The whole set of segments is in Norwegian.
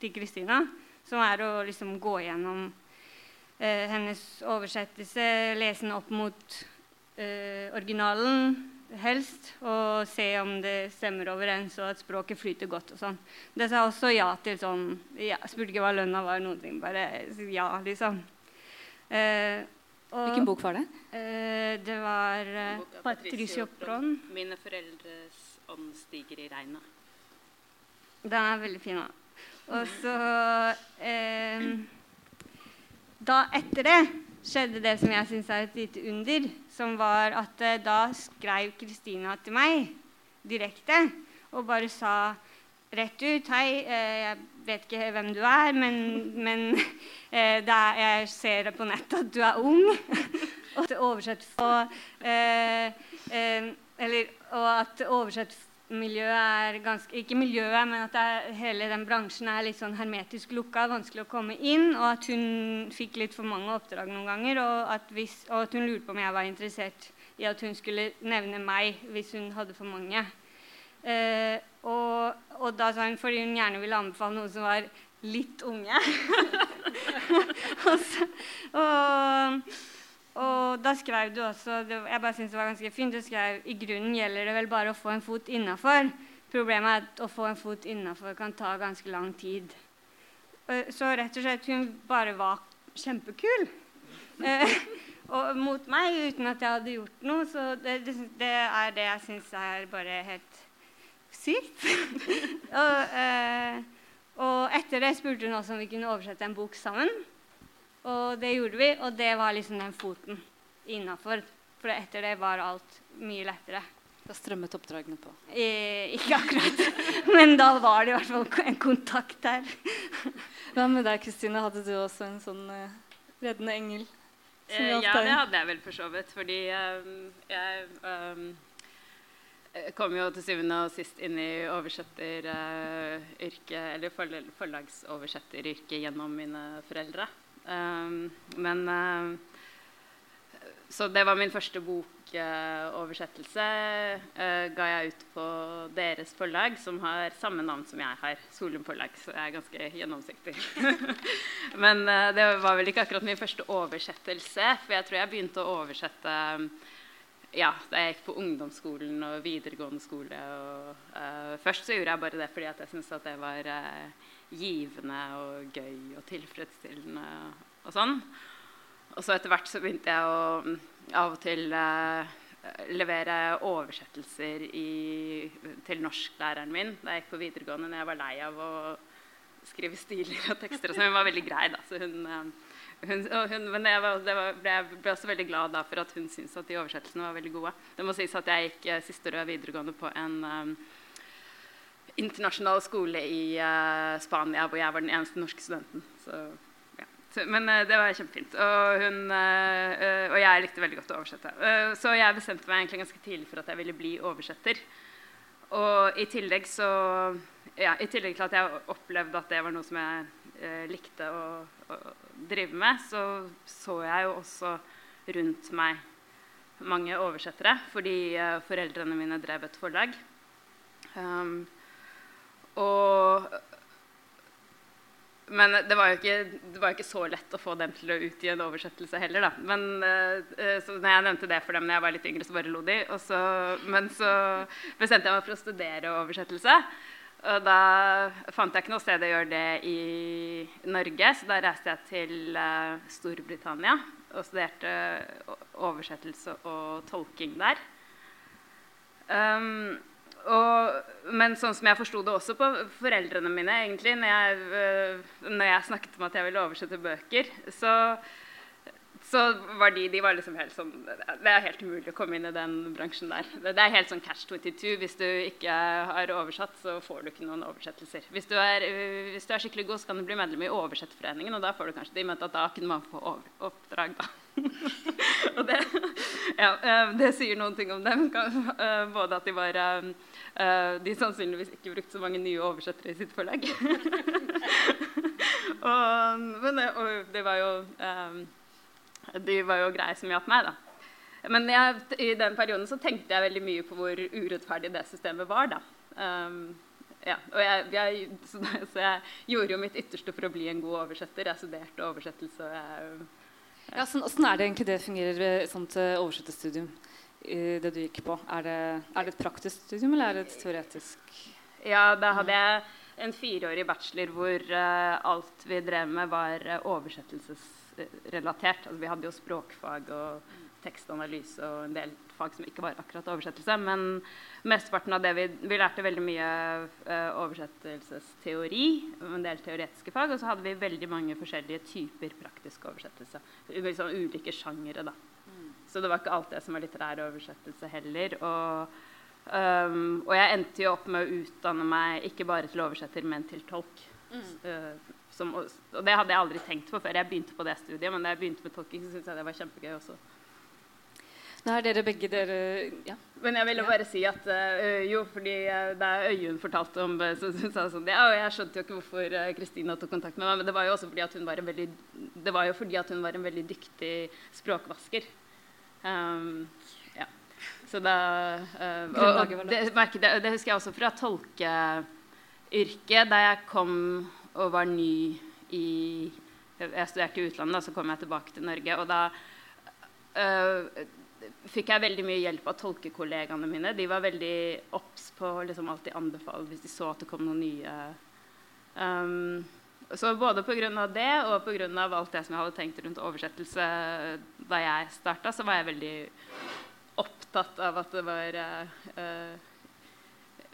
til Kristina, som er å liksom gå gjennom eh, hennes oversettelse, lese den opp mot eh, originalen helst, og se om det stemmer overens, og at språket flyter godt og sånn. Det sa også ja til sånn ja, Spurte ikke hva lønna var, noen ting. Bare ja, liksom. Eh, og, Hvilken bok var det? Eh, det var eh, Patricio Pron. 'Mine foreldres ånd stiger i regnet'. Den er veldig fin. Og så eh, Da etter det skjedde det som jeg syns er et lite under, som var at eh, da skrev Kristina til meg direkte og bare sa rett ut Hei, eh, jeg vet ikke hvem du er, men, men eh, er, jeg ser på nettet at du er ung. og at oversett for eh, eh, Eller og at oversett miljøet er ganske Ikke miljøet, men at er, hele den bransjen er litt sånn hermetisk lukka, vanskelig å komme inn, og at hun fikk litt for mange oppdrag noen ganger, og at, hvis, og at hun lurte på om jeg var interessert i at hun skulle nevne meg hvis hun hadde for mange. Eh, og, og, da sa hun fordi hun gjerne ville anbefale noen som var litt unge. og, så, og og da skrev du også Jeg bare synes det var ganske fint. Du skrev i grunnen gjelder det vel bare å få en fot innafor. Problemet er at å få en fot innafor kan ta ganske lang tid. Så rett og slett hun bare var kjempekul. Eh, og mot meg uten at jeg hadde gjort noe. Så det, det, det er det jeg syns er bare helt sykt. og, eh, og etter det spurte hun også om vi kunne oversette en bok sammen. Og det gjorde vi, og det var liksom den foten innafor. For etter det var alt mye lettere. Da strømmet oppdragene på? Eh, ikke akkurat. Men da var det i hvert fall en kontakt der. Hva med deg, Kristine? Hadde du også en sånn eh, reddende engel? Eh, ja, det hadde jeg vel for så vidt. Fordi um, jeg um, kom jo til syvende og sist inn i oversetteryrket, uh, eller forlagsoversetteryrket gjennom mine foreldre. Um, men uh, Så det var min første bokoversettelse. Uh, ga jeg ut på deres forlag, som har samme navn som jeg har. Solum forlag. Så jeg er ganske gjennomsiktig. men uh, det var vel ikke akkurat min første oversettelse, for jeg tror jeg begynte å oversette ja, da jeg gikk på ungdomsskolen og videregående skole. Og, uh, først så gjorde jeg bare det fordi jeg syntes at det var uh, givende og gøy og tilfredsstillende og sånn. Og så etter hvert så begynte jeg å mm, av og til eh, levere oversettelser i, til norsklæreren min da jeg gikk på videregående når jeg var lei av å skrive stiler og tekster. Og så hun var veldig grei, da. Så hun, uh, hun, hun, men jeg, var, var, ble, ble, også veldig glad da, for at hun syntes at de oversettelsene var veldig gode. Det må sies at jeg gikk uh, siste året videregående på en um, internasjonal skole i uh, Spania hvor jeg var den eneste norske studenten. Så, ja. så, men uh, det var kjempefint. Og, hun, uh, og, jeg likte veldig godt å oversette. så jeg bestemte meg egentlig ganske tidlig for at jeg ville bli oversetter. Og i tillegg, så, ja, i tillegg til at jeg opplevde at det var noe som jeg likte å, å, drive med, så så jeg jo også rundt meg mange oversettere fordi foreldrene mine drev et forlag. Um, og men det var, ikke, det var, jo ikke, så lett å få dem til å utgi en oversettelse heller. Da. Men uh, så når jeg nevnte det for dem da jeg var litt yngre, så bare lo de. Så, men så bestemte jeg meg for å studere oversettelse. Og da fant jeg ikke noe sted å gjøre det i Norge, så da reiste jeg til uh, Storbritannia og studerte oversettelse og tolking der. Um, og, men sånn som jeg forsto det også på foreldrene mine egentlig, når jeg, øh, når jeg, snakket om at jeg ville oversette bøker, så, så var de, de var liksom helt sånn Det er helt umulig å komme inn i den bransjen der. Det, er helt sånn catch 22. Hvis du ikke har oversatt, så får du ikke noen oversettelser. Hvis du er, hvis du er skikkelig god, så kan du bli medlem i Oversettforeningen, og da får du kanskje De mente at da kunne man få oppdrag, da. og det, ja, øh, det sier noen ting om dem. Både at de var de sannsynligvis ikke brukte så mange nye oversettere i sitt forlag. og, men det, og det var jo um, De var jo greie som hjalp meg, da. Men jeg, i den perioden så tenkte jeg veldig mye på hvor urettferdig det systemet var. da. Um, ja, jeg, jeg, så, så jeg gjorde jo mitt ytterste for å bli en god oversetter. Jeg studerte oversettelse. og jeg... Ja, sånn, Hvordan er det egentlig det fungerer ved sånt uh, oversetterstudium? Det du gikk på? Er det, er det, et praktisk studium, eller er det et teoretisk? Ja, da hadde jeg en fireårig bachelor hvor uh, alt vi drev med, var uh, oversettelsesrelatert. Altså, vi hadde jo språkfag og tekstanalyse og en del fag som ikke var akkurat oversettelse. Men mesteparten av det vi, vi lærte veldig mye uh, oversettelsesteori, en del teoretiske fag, og så hadde vi veldig mange forskjellige typer praktisk oversettelse. Liksom ulike sjangere, da. Så det var ikke alt det som var litterær oversettelse heller. og Um, og jeg endte jo opp med å utdanne meg ikke bare til oversetter, men til tolk. Mm. Uh, som, og, det hadde jeg aldri tenkt på før jeg begynte på det studiet. Men da jeg begynte med tolking, så syntes jeg det var kjempegøy også. Nå er dere begge dere ja. Men jeg ville bare si at uh, jo, fordi uh, da Øyunn fortalte om det, så, så sånn ja, Jeg skjønte jo ikke hvorfor Kristina tok kontakt med meg, men det var jo også fordi at hun var en veldig, det var jo fordi at hun var en veldig dyktig språkvasker. Um, så da, uh, og, og det, det, det, husker jeg også fra tolkeyrket. Da jeg kom og var ny i Jeg studerte i utlandet, og så kom jeg tilbake til Norge. Og da uh, fikk jeg veldig mye hjelp av tolkekollegaene mine. De var veldig obs på å liksom alltid anbefale hvis de så at det kom noen nye. Um, så både pga. det og pga. alt det som jeg hadde tenkt rundt oversettelse da jeg starta, så var jeg veldig opptatt av at det var uh,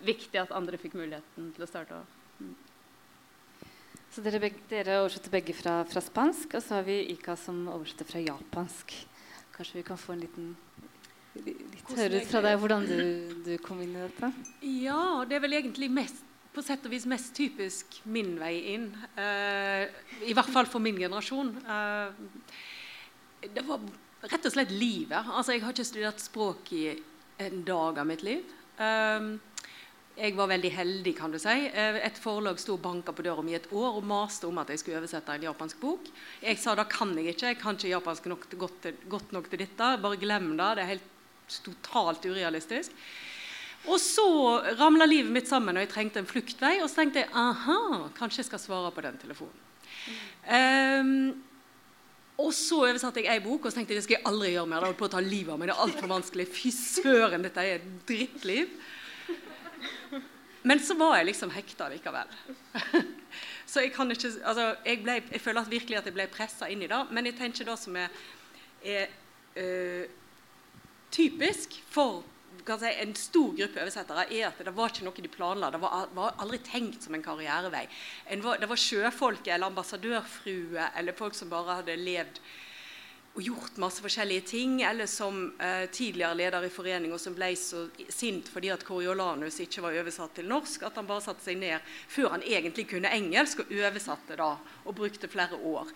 viktig at andre fikk muligheten til å starte. Mm. Så dere, begge, dere, oversetter begge fra, fra, spansk, og så har vi Ika som oversetter fra japansk. Kanskje vi kan få en liten litt høre ut fra deg hvordan du, du, kom inn i dette? Ja, det er vel egentlig mest, på sett og vis mest typisk min vei inn. Uh, I hvert fall for min generasjon. Uh, det var rett og slett livet. Altså, jeg har ikke studert språk i en dag av mitt liv. Um, jeg var veldig heldig, kan du si. Eh, et forlag sto og banka på døra mi et år og maste om at jeg skulle oversette en japansk bok. Jeg sa da kan jeg ikke. Jeg kan ikke japansk nok godt, godt, nok til dette. Bare glem det. Det er helt totalt urealistisk. Og så ramla livet mitt sammen, og jeg trengte en fluktvei. Og så tenkte jeg aha, kanskje jeg skal svare på den telefonen. Um, og så oversatte jeg ei bok og så tenkte jeg det skal jeg aldri gjøre mer. Det holdt på å ta livet av meg. Det er altfor vanskelig. Fy søren, dette er et drittliv. Men så var jeg liksom hekta likevel. Så jeg kan ikke altså, jeg, ble, jeg føler at virkelig at jeg ble pressa inn i det. Men jeg tenker det som er, er uh, typisk for si, en stor gruppe oversettere er at det var ikke noe de planla. Det var, var, aldri tenkt som en karrierevei. En var, det var sjøfolk eller ambassadørfrue eller folk som bare hadde levd og gjort masse forskjellige ting, eller som eh, tidligere leder i foreninga som ble så sint fordi at Coriolanus ikke var oversatt til norsk, at han bare satte seg ned før han egentlig kunne engelsk, og oversatte da, og brukte flere år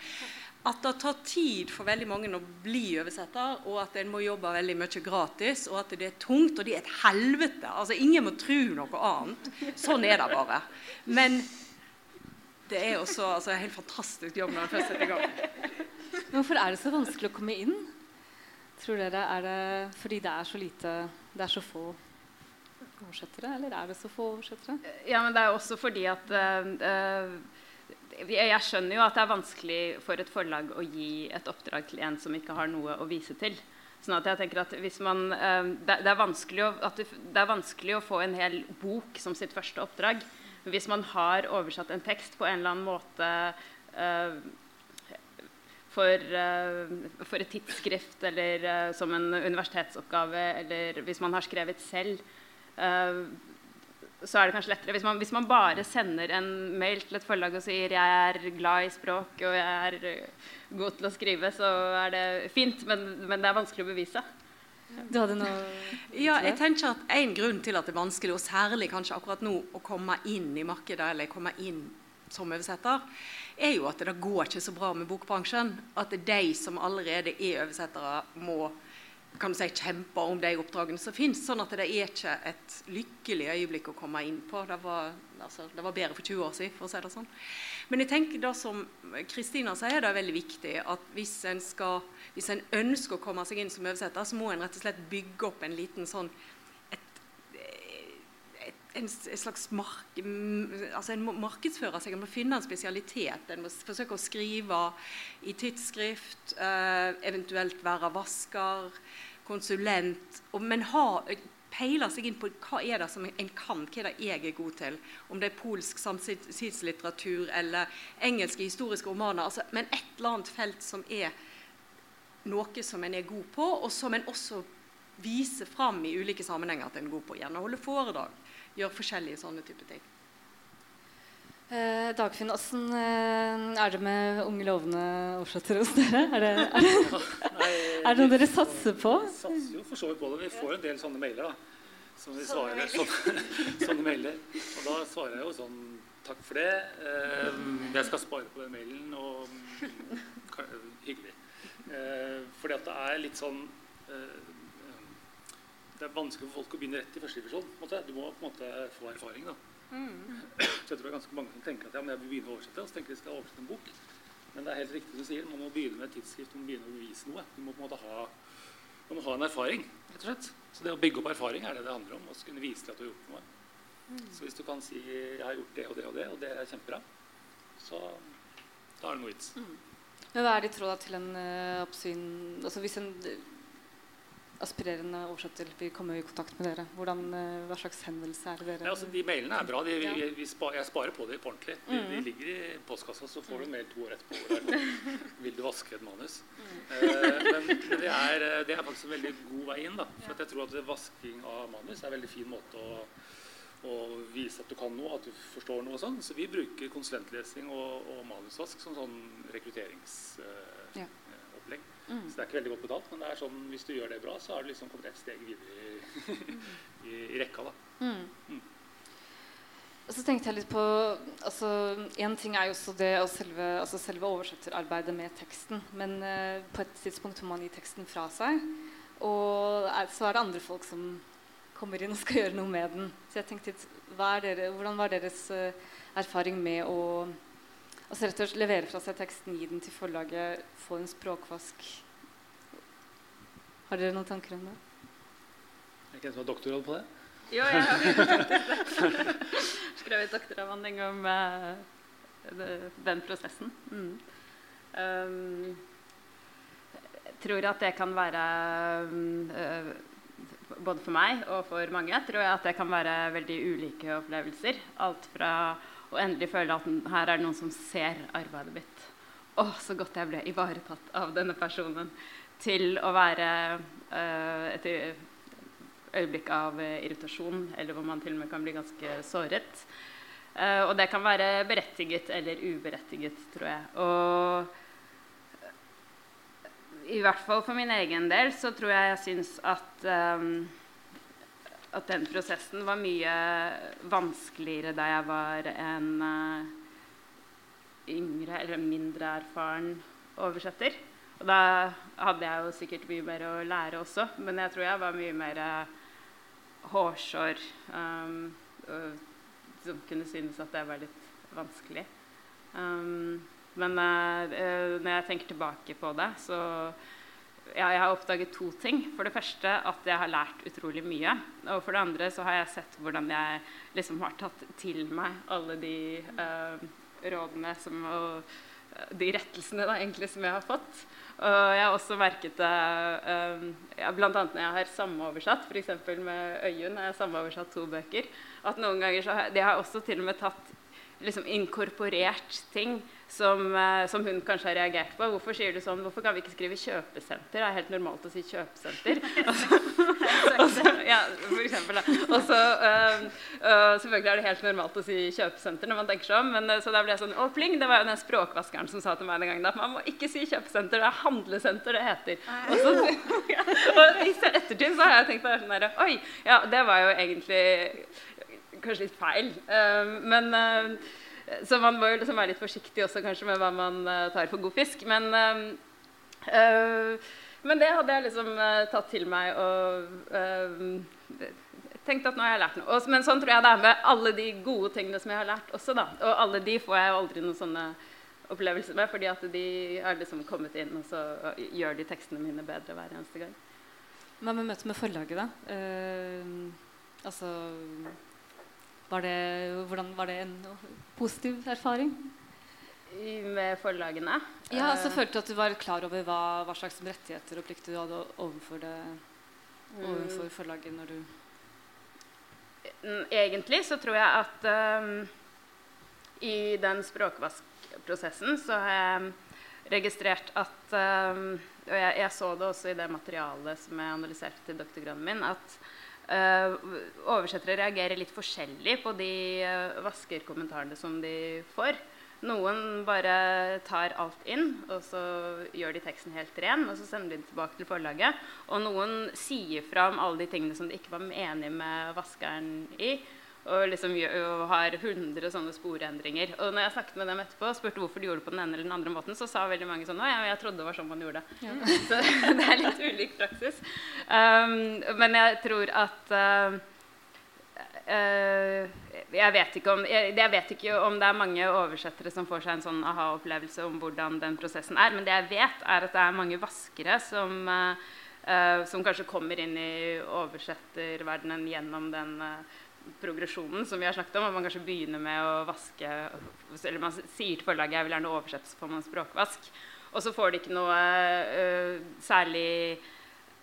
at det tar tid for veldig mange å bli oversetter, og at en må jobbe veldig mye gratis, og at det er tungt, og det er et helvete. Altså, Ingen må tro noe annet. Sånn er det bare. Men det er også altså, en helt fantastisk jobb når en først setter i gang. Hvorfor er det så vanskelig å komme inn? Tror dere er det fordi det er så lite Det er så få oversettere, eller er det så få oversettere? Ja, men det er også fordi at uh, jeg skjønner jo at det er vanskelig for et forlag å gi et oppdrag til en som ikke har noe å vise til. Sånn at jeg tenker at man, eh, det, er å, det, er vanskelig å, få en hel bok som sitt første oppdrag. Hvis man har oversatt en tekst på en eller annen måte uh, for, uh, for, et tidsskrift eller som en universitetsoppgave, eller hvis man har skrevet selv så er det kanskje lettere. Hvis man, hvis man, bare sender en mail til et forlag og sier 'jeg er glad i språk og jeg er eh, god til å skrive', så er det fint, men, men det er vanskelig å bevise. Du hadde noe Ja, jeg tenker at En grunn til at det er vanskelig, og særlig kanskje akkurat nå, å komme inn i markedet eller komme inn som oversetter, er jo at det går ikke så bra med bokbransjen. At det er de som allerede er oversettere, må kan si, kjemper om de oppdragene som finnes. Sånn at det er ikke et lykkelig øyeblikk å komme inn på. Det var, altså, det var bedre for 20 år siden, for å si det sånn. Men jeg tenker det som Kristina sier, det er veldig viktig at hvis en, skal, hvis en ønsker å komme seg inn som oversetter, så må en rett og slett bygge opp en liten sånn en, slags mark, altså En må markedsføre seg, en må finne en spesialitet. En må forsøke å skrive i tidsskrift, eh, eventuelt være vasker, konsulent. Men ha, peile seg inn på hva er det som en kan, hva er det jeg er god til. Om det er polsk samtidslitteratur eller engelske historiske romaner. Altså, men et eller annet felt som er noe som en er god på, og som en også viser fram i ulike sammenhenger at en er god på. Gjerne holde foredrag gjør forskjellige sånne type ting. Eh, Dagfinn, åssen eh, er det med unge, lovende oversettere hos dere? Er det, er, det, er det noe dere satser på? Vi satser jo for så vidt på det. Vi får en del sånne mailer. da, som vi svarer, sånne, sånne mailer. Og da svarer jeg jo sånn Takk for det. Eh, jeg skal spare på den mailen. Og hyggelig. Eh, fordi at det er litt sånn eh, det er vanskelig for folk å begynne rett i førstedivisjon. Du må på en måte få erfaring. da. Mm. Så jeg tror det er ganske mange som tenker at ja, men jeg vil begynne å oversette. og så tenker de skal oversette en bok. Men det er helt riktig du sier. Man må begynne med et tidsskrift. Man må begynne å bevise noe. Du må på en måte ha, man må ha en erfaring. rett og slett. Så det å bygge opp erfaring er det det handler om. Og kunne vise til at du har gjort noe. Mm. Så hvis du kan si 'jeg har gjort det og det og det', og det er kjempebra, så da er det noe vits. Mm. Men hva er ditt råd til en uh, oppsyn altså Hvis en aspirerende oversetter vil komme i kontakt med dere? Hvordan, eh, hva slags henvendelse er det dere ja, altså, De mailene er bra. De, vi, vi spa, jeg sparer på dem på ordentlig. De, mm. de, ligger i postkassa, så får du mail to år etterpå. Vil du vaske et manus? Mm. Eh, men, det, er, eh, det, er, faktisk en veldig god vei inn. Da, for jeg tror at vasking av manus er en veldig fin måte å, og vise at du kan noe, at du forstår noe. og sånn. Så vi bruker konsulentlesing og, og manusvask som sånn rekrutteringsopplegg. Uh, ja. Mm. Så det er ikke veldig godt betalt, men det er sånn, hvis du gjør det bra, så har du liksom kommet et steg videre i, i, i rekka. da. Mm. Mm. Og så tenkte jeg litt på altså, En ting er jo også det selve, altså selve oversetterarbeidet med teksten. Men uh, på et tidspunkt må man gi teksten fra seg. Og er, så er det andre folk som kommer inn og skal gjøre noe med den. Så jeg tenkte litt, Hvordan var deres uh, erfaring med å Altså rett og slett levere fra seg teksten, gi den til forlaget, få en språkvask. Har dere noen tanker om det? Er det ikke en som har doktorgrad på det? Jo, jeg har skrevet doktoravhandling om uh, den prosessen. Mm. Um, jeg tror at det kan være um, Både for meg og for mange tror jeg at det kan være veldig ulike opplevelser. Alt fra og endelig føle at her er det noen som ser arbeidet mitt. Å, så godt jeg ble ivaretatt av denne personen. Til å være uh, et øyeblikk av irritasjon, eller hvor man til og med kan bli ganske såret. Uh, og det kan være berettiget eller uberettiget, tror jeg. Og i hvert fall for min egen del så tror jeg jeg syns at um, at den prosessen var mye vanskeligere da jeg var en uh, yngre eller mindre erfaren oversetter. Og da hadde jeg jo sikkert mye mer å lære også, men jeg tror jeg var mye mer uh, hårsår um, som kunne synes at det var litt vanskelig. Um, men uh, når jeg tenker tilbake på det, så ja, jeg har oppdaget to ting. For det første at jeg har lært utrolig mye. Og for det andre så har jeg sett hvordan jeg liksom har tatt til meg alle de uh, rådene som, og eh, de rettelsene da, egentlig som jeg har fått. Og jeg har også merket det uh, ja, bl.a. når jeg har samoversatt, f.eks. med Øyunn. Jeg har samoversatt to bøker. At noen ganger så har, De har også til og med tatt liksom inkorporert ting som, eh, som, hun kanskje har reagert på. Hvorfor sier du sånn? Hvorfor kan vi ikke skrive kjøpesenter? Det er helt normalt å si kjøpesenter. Også, ja, for eksempel, Og så uh, uh, selvfølgelig er det helt normalt å si kjøpesenter når man tenker seg om. Men, så da ble jeg sånn, å pling, Det var jo den språkvaskeren som sa til meg den gangen at man må ikke si kjøpesenter, det er handlesenter det heter. Og, så, og i ettertid så har jeg tenkt sånn der, Oi, ja, det var jo egentlig kanskje litt feil. men så man må jo liksom være litt forsiktig også kanskje med hva man uh, tar for god fisk. Men, uh, men det hadde jeg liksom uh, tatt til meg og tenkt at nå har jeg lært noe. Men sånn tror jeg det er med alle de gode tingene som jeg har lært også. da. Og alle de får jeg jo aldri noen sånne opplevelser med, fordi at de har liksom kommet inn og så gjør de tekstene mine bedre hver eneste gang. Hva med møtet med forlaget, da? altså Var det, hvordan, var det en positiv erfaring? Med forlagene. Ja, så Eh, Følte du at du var klar over hva, hva slags rettigheter og plikter du hadde overfor, det, mm, overfor forlaget når du Egentlig så tror jeg at um, i den språkvaskprosessen så har jeg registrert at um, Og jeg, jeg så det også i det materialet som jeg analyserte til doktorgraden min, at oversettere reagerer litt forskjellig på de eh, vaskerkommentarene som de får. Noen bare tar alt inn, og så gjør de teksten helt ren. Og så sender de den tilbake til forlaget. Og noen sier fra om alle de tingene som de ikke var enig med vaskeren i. Og liksom og har 100 sånne sporendringer. Og når jeg snakket med dem etterpå og spurte hvorfor de gjorde det på den ene eller den andre måten, så sa veldig mange sånn Å ja, jeg trodde det var sånn man gjorde det. Så det er litt ulik praksis. Um, men jeg tror at uh, uh, jeg, vet om, jeg, jeg vet ikke om det er mange oversettere som får seg en sånn aha-opplevelse om hvordan den prosessen er. Men det jeg vet, er at det er mange vaskere som, uh, som kanskje kommer inn i oversetterverdenen gjennom den eh, progresjonen som vi har snakket om. At man kanskje begynner med å vaske Eller man sier til forlaget jeg vil gjerne oversette, så får man språkvask. Og så får de ikke noe uh, særlig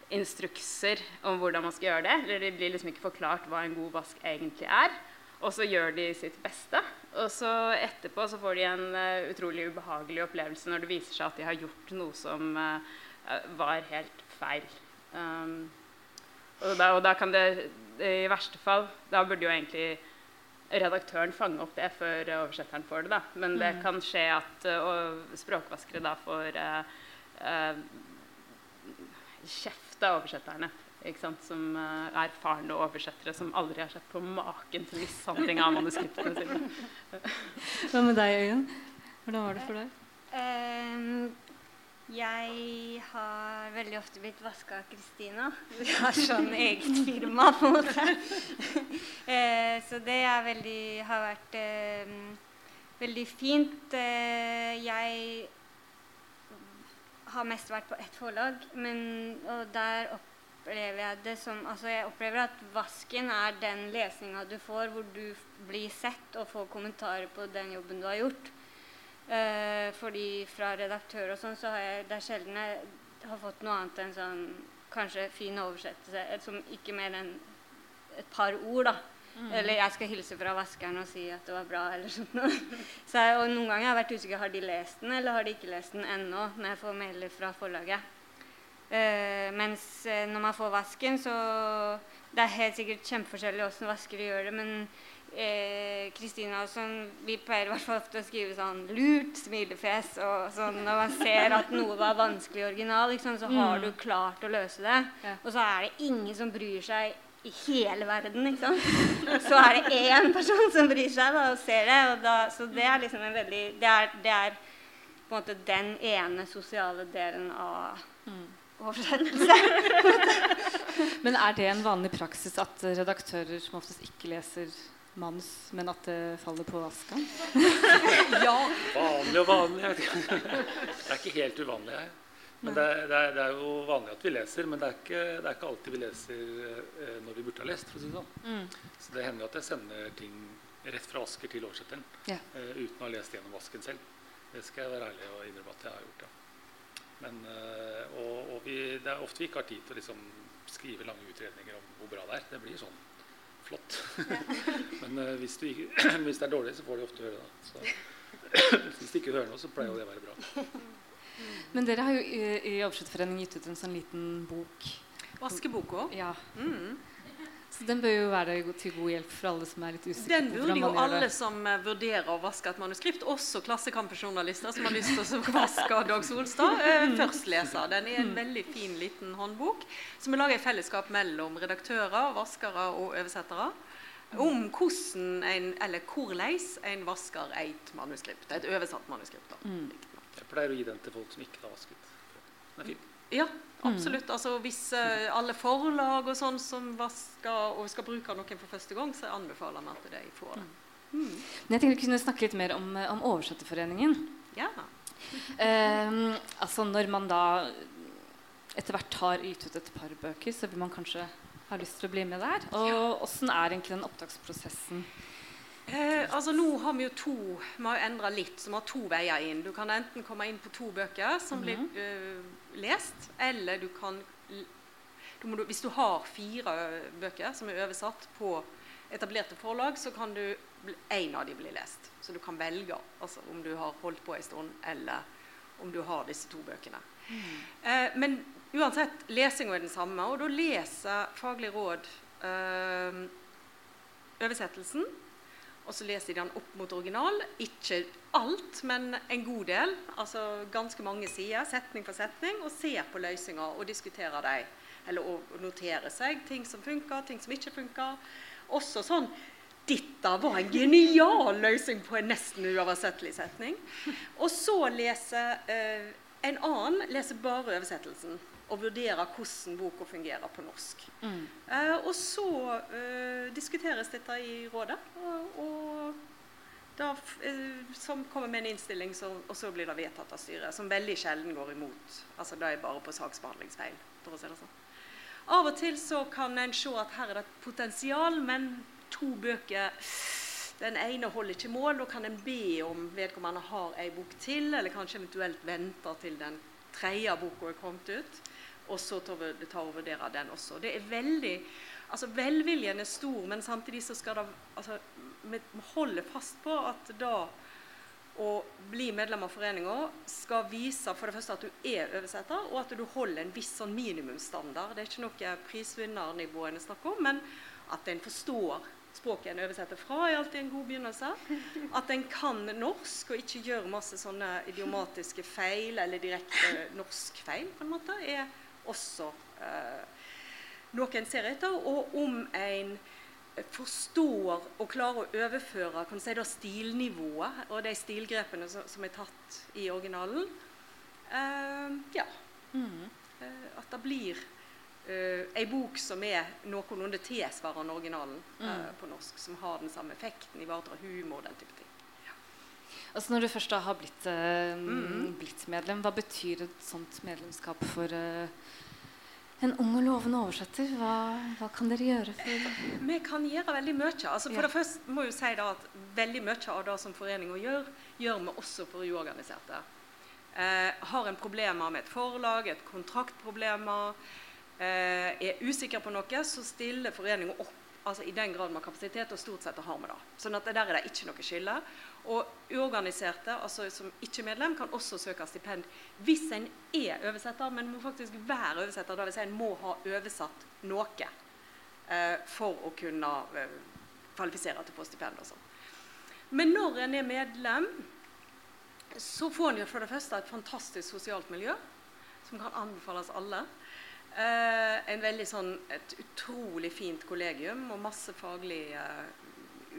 instrukser om hvordan man skal gjøre det. Eller det blir liksom ikke forklart hva en god vask egentlig er. Og så gjør de sitt beste. Og så etterpå så får de en uh, utrolig ubehagelig opplevelse når det viser seg at de har gjort noe som uh, var helt feil. Um, og, da, og da kan det i verste fall Da burde jo egentlig redaktøren fange opp det før oversetteren får det. da. Men det kan skje at uh, språkvaskere da får kjeft av oversetterne. Ikke sant? Som uh, erfarne oversettere som aldri har sett på maken til mishandling av manuskriptene sine. Hva med deg, Øyunn? Hvordan var det for deg? Ehm, jeg har veldig ofte blitt vaska av Kristina. Vi har sånn eget firma, på en måte. Eh, så det veldig, har vært eh, veldig fint. Eh, jeg har mest vært på ett forlag, men, og der opplever jeg det som altså Jeg opplever at vasken er den lesninga du får, hvor du blir sett og får kommentarer på den jobben du har gjort. Eh, fordi fra redaktør og sånn, så har jeg det er sjelden jeg har fått noe annet enn sånn kanskje fin oversettelse, som ikke mer enn et par ord, da. Eller jeg skal hilse fra vaskeren og si at det var bra, eller sånt noe. Så jeg, og noen ganger har jeg vært usikker har de lest den, eller har de ikke lest den ennå, når jeg får mailer fra forlaget. Uh, mens eh, når man får vasken, så Det er helt sikkert kjempeforskjellig åssen vaskere gjør det, men Kristina eh, sånn, vi pleier i hvert fall ofte å skrive sånn lurt smilefjes. Og sånn, når man ser at noe var vanskelig original, liksom, så har du klart å løse det. Ja. Og så er det ingen som bryr seg i hele verden, ikke sant. Så er det én person som bryr seg da, og ser det. Og da, så det er liksom en veldig Det er, det er på en måte den ene sosiale delen av oversettelse. Men er det en vanlig praksis at redaktører som oftest ikke leser manus, men at det faller på vasken? Ja, Vanlig og vanlig. Jeg vet ikke. Det er ikke helt uvanlig her. Men det er, det, er, det er jo vanlig at vi leser, men det er ikke, det er ikke alltid vi leser eh, når vi burde ha lest. for å si det sånn. Så det hender jo at jeg sender ting rett fra Asker til oversetteren yeah. eh, uten å ha lest gjennom vasken selv. Det skal jeg være ærlig og innrømme at jeg har gjort. ja. Men, eh, og, og vi, det er ofte vi ikke har tid til å liksom skrive lange utredninger om hvor bra det er. Det blir sånn flott. Men uh, hvis, du ikke, hvis det er dårlig, så får de ofte høre det. Så, hvis de ikke hører noe, så pleier det å være bra. Men dere har jo i, i Oversetterforeningen gitt ut en sånn liten bok. Vaskeboka. Ja. Mm. Så den bør jo være til god hjelp for alle som er litt usikre Den burde jo alle det. som eh, vurderer å vaske et manuskript, også Klassekampen-journalister som har lyst til å vaske Dag Solstad, eh, først lese. Den er en veldig fin liten håndbok som er laget i fellesskap mellom redaktører, vaskere og oversettere. Om hvordan en, eller hvordan en vasker et manuskript. Et oversatt manuskript. da. Jeg pleier å gi den til folk som ikke har vasket. Den er fin. Ja, absolutt. Altså, hvis uh, alle forlag og sånn som vasker og skal bruke noen for første gang, så anbefaler vi at de får det. Men jeg tenkte vi kunne snakke litt mer om, eh, om Oversetterforeningen. Ja. Uh, altså når man da etter hvert har gitt ut et par bøker, så vil man kanskje ha lyst til å bli med der. Og åssen er egentlig den opptaksprosessen Eh, altså Nå har vi jo to Vi har endra litt, så vi har to veier inn. Du kan enten komme inn på to bøker som blir uh, lest, eller du kan du må, Hvis du har fire bøker som er oversatt på etablerte forlag, så kan du én av de bli lest. Så du kan velge altså, om du har holdt på en stund, eller om du har disse to bøkene. Mm. Eh, men uansett, lesinga er den samme, og da leser Faglig råd eh, oversettelsen. Og så leser de den opp mot original. Ikke alt, men en god del. Altså ganske mange sider, setning for setning. Og ser på løsninger og diskuterer dem. Eller å notere seg ting som funker, ting som ikke funker. Også sånn dette var en genial løsning på en nesten uoversettelig setning. Og så leser eh, en annen leser bare oversettelsen og vurdere hvordan boka fungerer på norsk. Mm. Eh, og så eh, diskuteres dette i rådet, og, og da, eh, som kommer med en innstilling, så, og så blir det vedtatt av styret. Som veldig sjelden går imot. Altså Det er bare på saksbehandlingsfeil. for å si det sånn. Av og til så kan en se at her er det et potensial, men to bøker den ene holder ikke mål. Da kan en be om vedkommende har ei bok til, eller kanskje eventuelt venter til den tredje boka er kommet ut og så tar vi og vurdere den også. Det er veldig, altså Velviljen er stor, men samtidig så skal det altså, Vi holder fast på at da å bli medlem av foreninga skal vise for det første at du er oversetter, og at du holder en viss sånn minimumsstandard. Det er ikke noe prisvinnernivå en snakker om, men at en forstår språket en oversetter fra, er alltid en god begynnelse. At en kan norsk og ikke gjør masse sånne idiomatiske feil eller direkte norskfeil, på en måte, er også eh, noen ser etter, og om en forstår og klarer å overføre kan si da, stilnivået og de stilgrepene som, som er tatt i originalen. Eh, ja. Mm. Eh, at det blir eh, ei bok som er noenlunde tilsvarende originalen eh, mm. på norsk. Som har den samme effekten, ivaretar humor og den type ting. Altså Når du først da har blitt, uh, mm. blitt, medlem, hva betyr et sånt medlemskap for uh, en ung og lovende oversetter? Hva, hva, kan dere gjøre for Vi kan gjøre veldig mye. Altså for ja. det første må jeg si at Veldig mye av det som foreninga gjør, gjør vi også for uorganiserte. Uh, har en problemer med et forlag, et kontraktproblemer, er usikker på noe, så stiller foreninga opp altså i den grad vi har kapasitet, og stort sett har vi det. Sånn at der er det ikke noe skille. Og uorganiserte, altså som ikke medlem, kan også søke stipend hvis en er oversetter, men må faktisk være oversetter. Dvs. Si en må ha oversatt noe eh, for å kunne eh, kvalifisere til å få stipend. og sånn. Men når en er medlem, så får en jo for det første et fantastisk sosialt miljø som kan anbefales alle. Eh, en veldig sånn, et utrolig fint kollegium og masse faglig eh,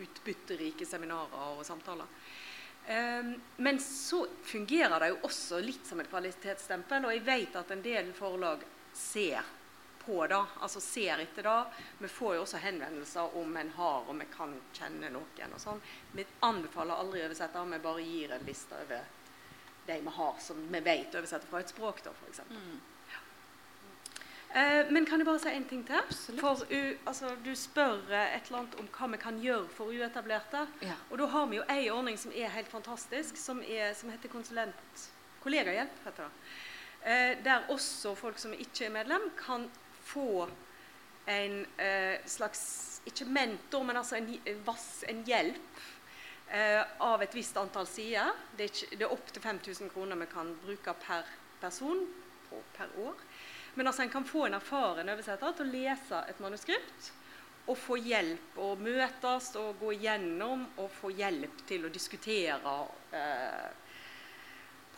utbytterike seminarer og samtaler. Eh, men så fungerer det jo også litt som et kvalitetsstempel, og jeg vet at en del forlag ser på det, altså ser etter det. Vi får jo også henvendelser om en har og vi kan kjenne noen. og sånn. Vi anbefaler aldri oversetter, vi bare gir en liste over de vi har som vi vet oversetter fra et språk. da, mm. Eh, men kan jeg bare si en ting til? Absolutt. For u, altså, Du spør eh, et eller annet om hva vi kan gjøre for uetablerte. Ja. Og da har vi jo ei ordning som er helt fantastisk, som, er, som heter konsulent kollegahjelp. heter det. Eh, der også folk som ikke er medlem, kan få en eh, slags Ikke mentor, men altså en, en hjelp eh, av et visst antall sider. Det er, ikke, det er opptil 5000 kroner vi kan bruke per person per år. Men altså en kan få en erfaren oversetter til å lese et manuskript og få hjelp og møtes og gå igjennom og få hjelp til å diskutere eh,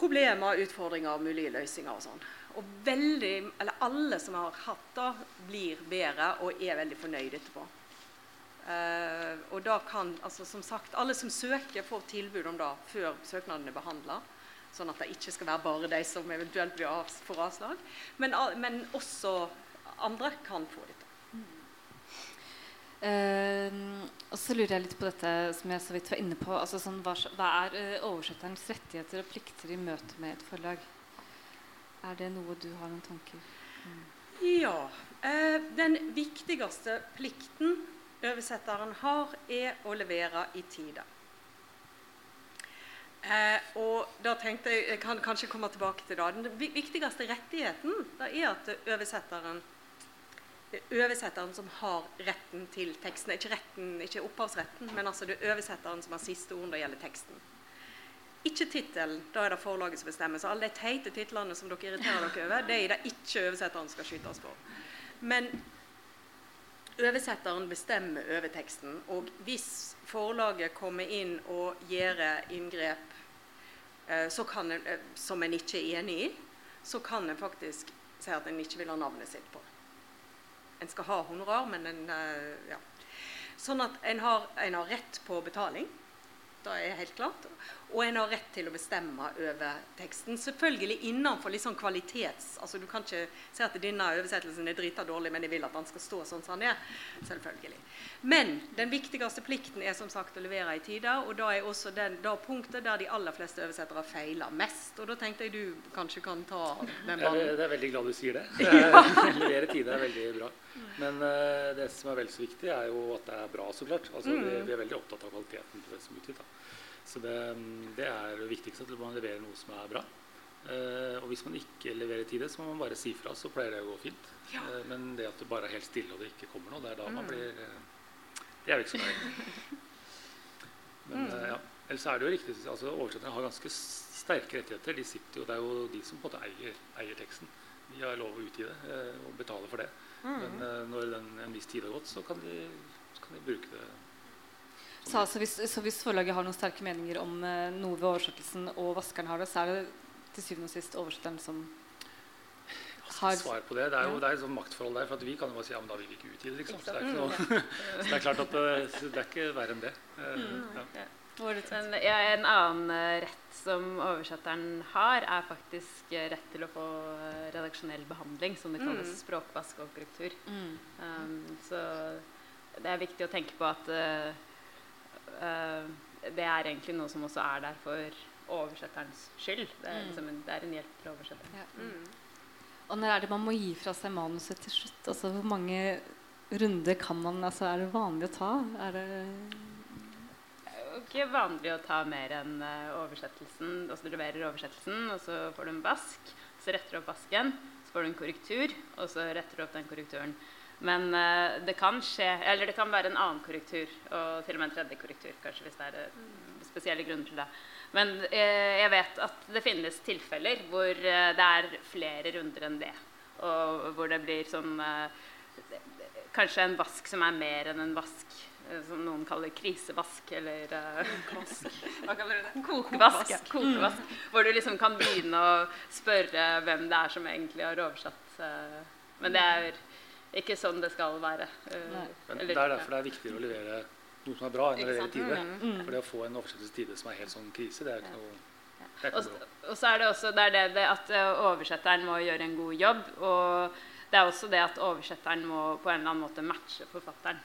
problemer, utfordringer, mulige løsninger og sånn. Og veldig, eller alle som har hatt det, blir bedre og er veldig fornøyd etterpå. Eh, og da kan, altså som sagt, Alle som søker, får tilbud om det før søknaden er behandla. Sånn at det ikke skal være bare de som eventuelt blir av, får avslag. Men, men, også andre kan få dette. Uh, og så lurer jeg litt på dette som jeg så vidt var inne på. Altså sånn, hva, hva, er uh, oversetterens rettigheter og plikter i møte med et forlag? Er det noe du har noen tanker mm. Ja. Uh, den viktigste plikten oversetteren har, er å levere i tide. Eh, og da tenkte Jeg jeg kan kanskje komme tilbake til det. Den viktigste rettigheten det er at oversetteren det er oversetteren som har retten til teksten. Ikke, retten, ikke opphavsretten, men altså det er oversetteren som har siste ord når det gjelder teksten. Ikke tittelen. Da er det forlaget som bestemmer. Så alle de teite titlene som dere irriterer dere over, det er det ikke oversetteren skal skytes på. Men oversetteren bestemmer over teksten. Og hvis forlaget kommer inn og gjør inngrep en, eh, som en ikke er enig i, så kan en faktisk si at en ikke vil ha navnet sitt på. En skal ha honorar, men en eh, ja. Sånn at en har, en har rett på betaling. Det er helt klart. Og en har rett til å bestemme over teksten. Selvfølgelig innenfor litt sånn kvalitets... altså Du kan ikke si at denne oversettelsen er drita dårlig, men jeg vil at den skal stå sånn som den er. Selvfølgelig. Men den viktigste plikten er som sagt å levere i tide. Og da er også den, da punktet der de aller fleste oversettere feiler mest. Og da tenkte jeg du kanskje kan ta den ballen. jeg er veldig glad du sier det. Levere i tide er veldig bra. Men uh, det som er vel så viktig, er jo at det er bra, så klart. Altså, vi, vi er veldig opptatt av kvaliteten på det som utgitt. da. Så det, det er det viktigste, at man leverer noe som er bra. Uh, og hvis man ikke leverer tid, så må man bare si fra, så pleier det å gå fint. Eh, men det at du bare er helt stille og det ikke kommer noe, det er da man blir Det er jo ikke så nøye. Men eh, ja. Ellers er det jo riktig altså Oversetterne har ganske sterke rettigheter. De sitter jo, det er jo de som på en måte eier, eier teksten. De har lov å utgi det og betale for det. Men uh, når den, en viss tid har gått, så kan de, så kan de bruke det. Så, altså, hvis, så hvis forlaget har noen sterke meninger om uh, noe ved oversettelsen, og vaskeren har det, så er det til syvende og sist oversetteren som har Svar på det. Det er jo Ja. det er et sånt maktforhold der. For at vi kan jo bare si ja, men da vil vi ikke utgi det. Liksom. Så, det er ikke noe, så det er klart at det, så det er ikke verre enn det. Eh, ja. Men ja, en annen eh, rett som oversetteren har, er faktisk eh, rett til å få eh, redaksjonell behandling, som det kalles språkvask og korrektur. Mm. Um, så det er viktig å tenke på at uh, uh, det er egentlig noe som også er der for oversetterens skyld. Det er, Mm. liksom en, det er en hjelp til oversetteren. Ja. Mm. Og når er det man må gi fra seg manuset til slutt? Altså, hvor mange runder kan man altså, Er det vanlig å ta? Er det ikke vanlig å ta mer enn eh, oversettelsen. Altså du leverer oversettelsen, og så får du en vask. Så retter du opp vasken, så får du en korrektur, og så retter du opp den korrekturen. Men eh, det kan skje Eller det kan være en annen korrektur, og til og med en tredje korrektur, kanskje, hvis det er eh, spesielle grunner til det. Men jeg vet at det finnes tilfeller hvor det er flere runder enn det. Og hvor det blir sånn Kanskje en vask som er mer enn en vask. Eh, Som noen kaller krisevask, eller eh, Hva kaller du det? Kokevask. Kokevask. Hvor du liksom kan begynne å spørre hvem det er som egentlig har oversatt. eh, Men det er ikke sånn det skal være. Men eller- det er derfor det er viktigere å levere noe som er bra, enn å levere tide. Mm. For det å få en oversettelse tide som er helt sånn krise, det er ikke noe Og, og så er det også det er det, at oversetteren må gjøre en god jobb. Og det er også det at oversetteren må på en eller annen måte matche forfatteren.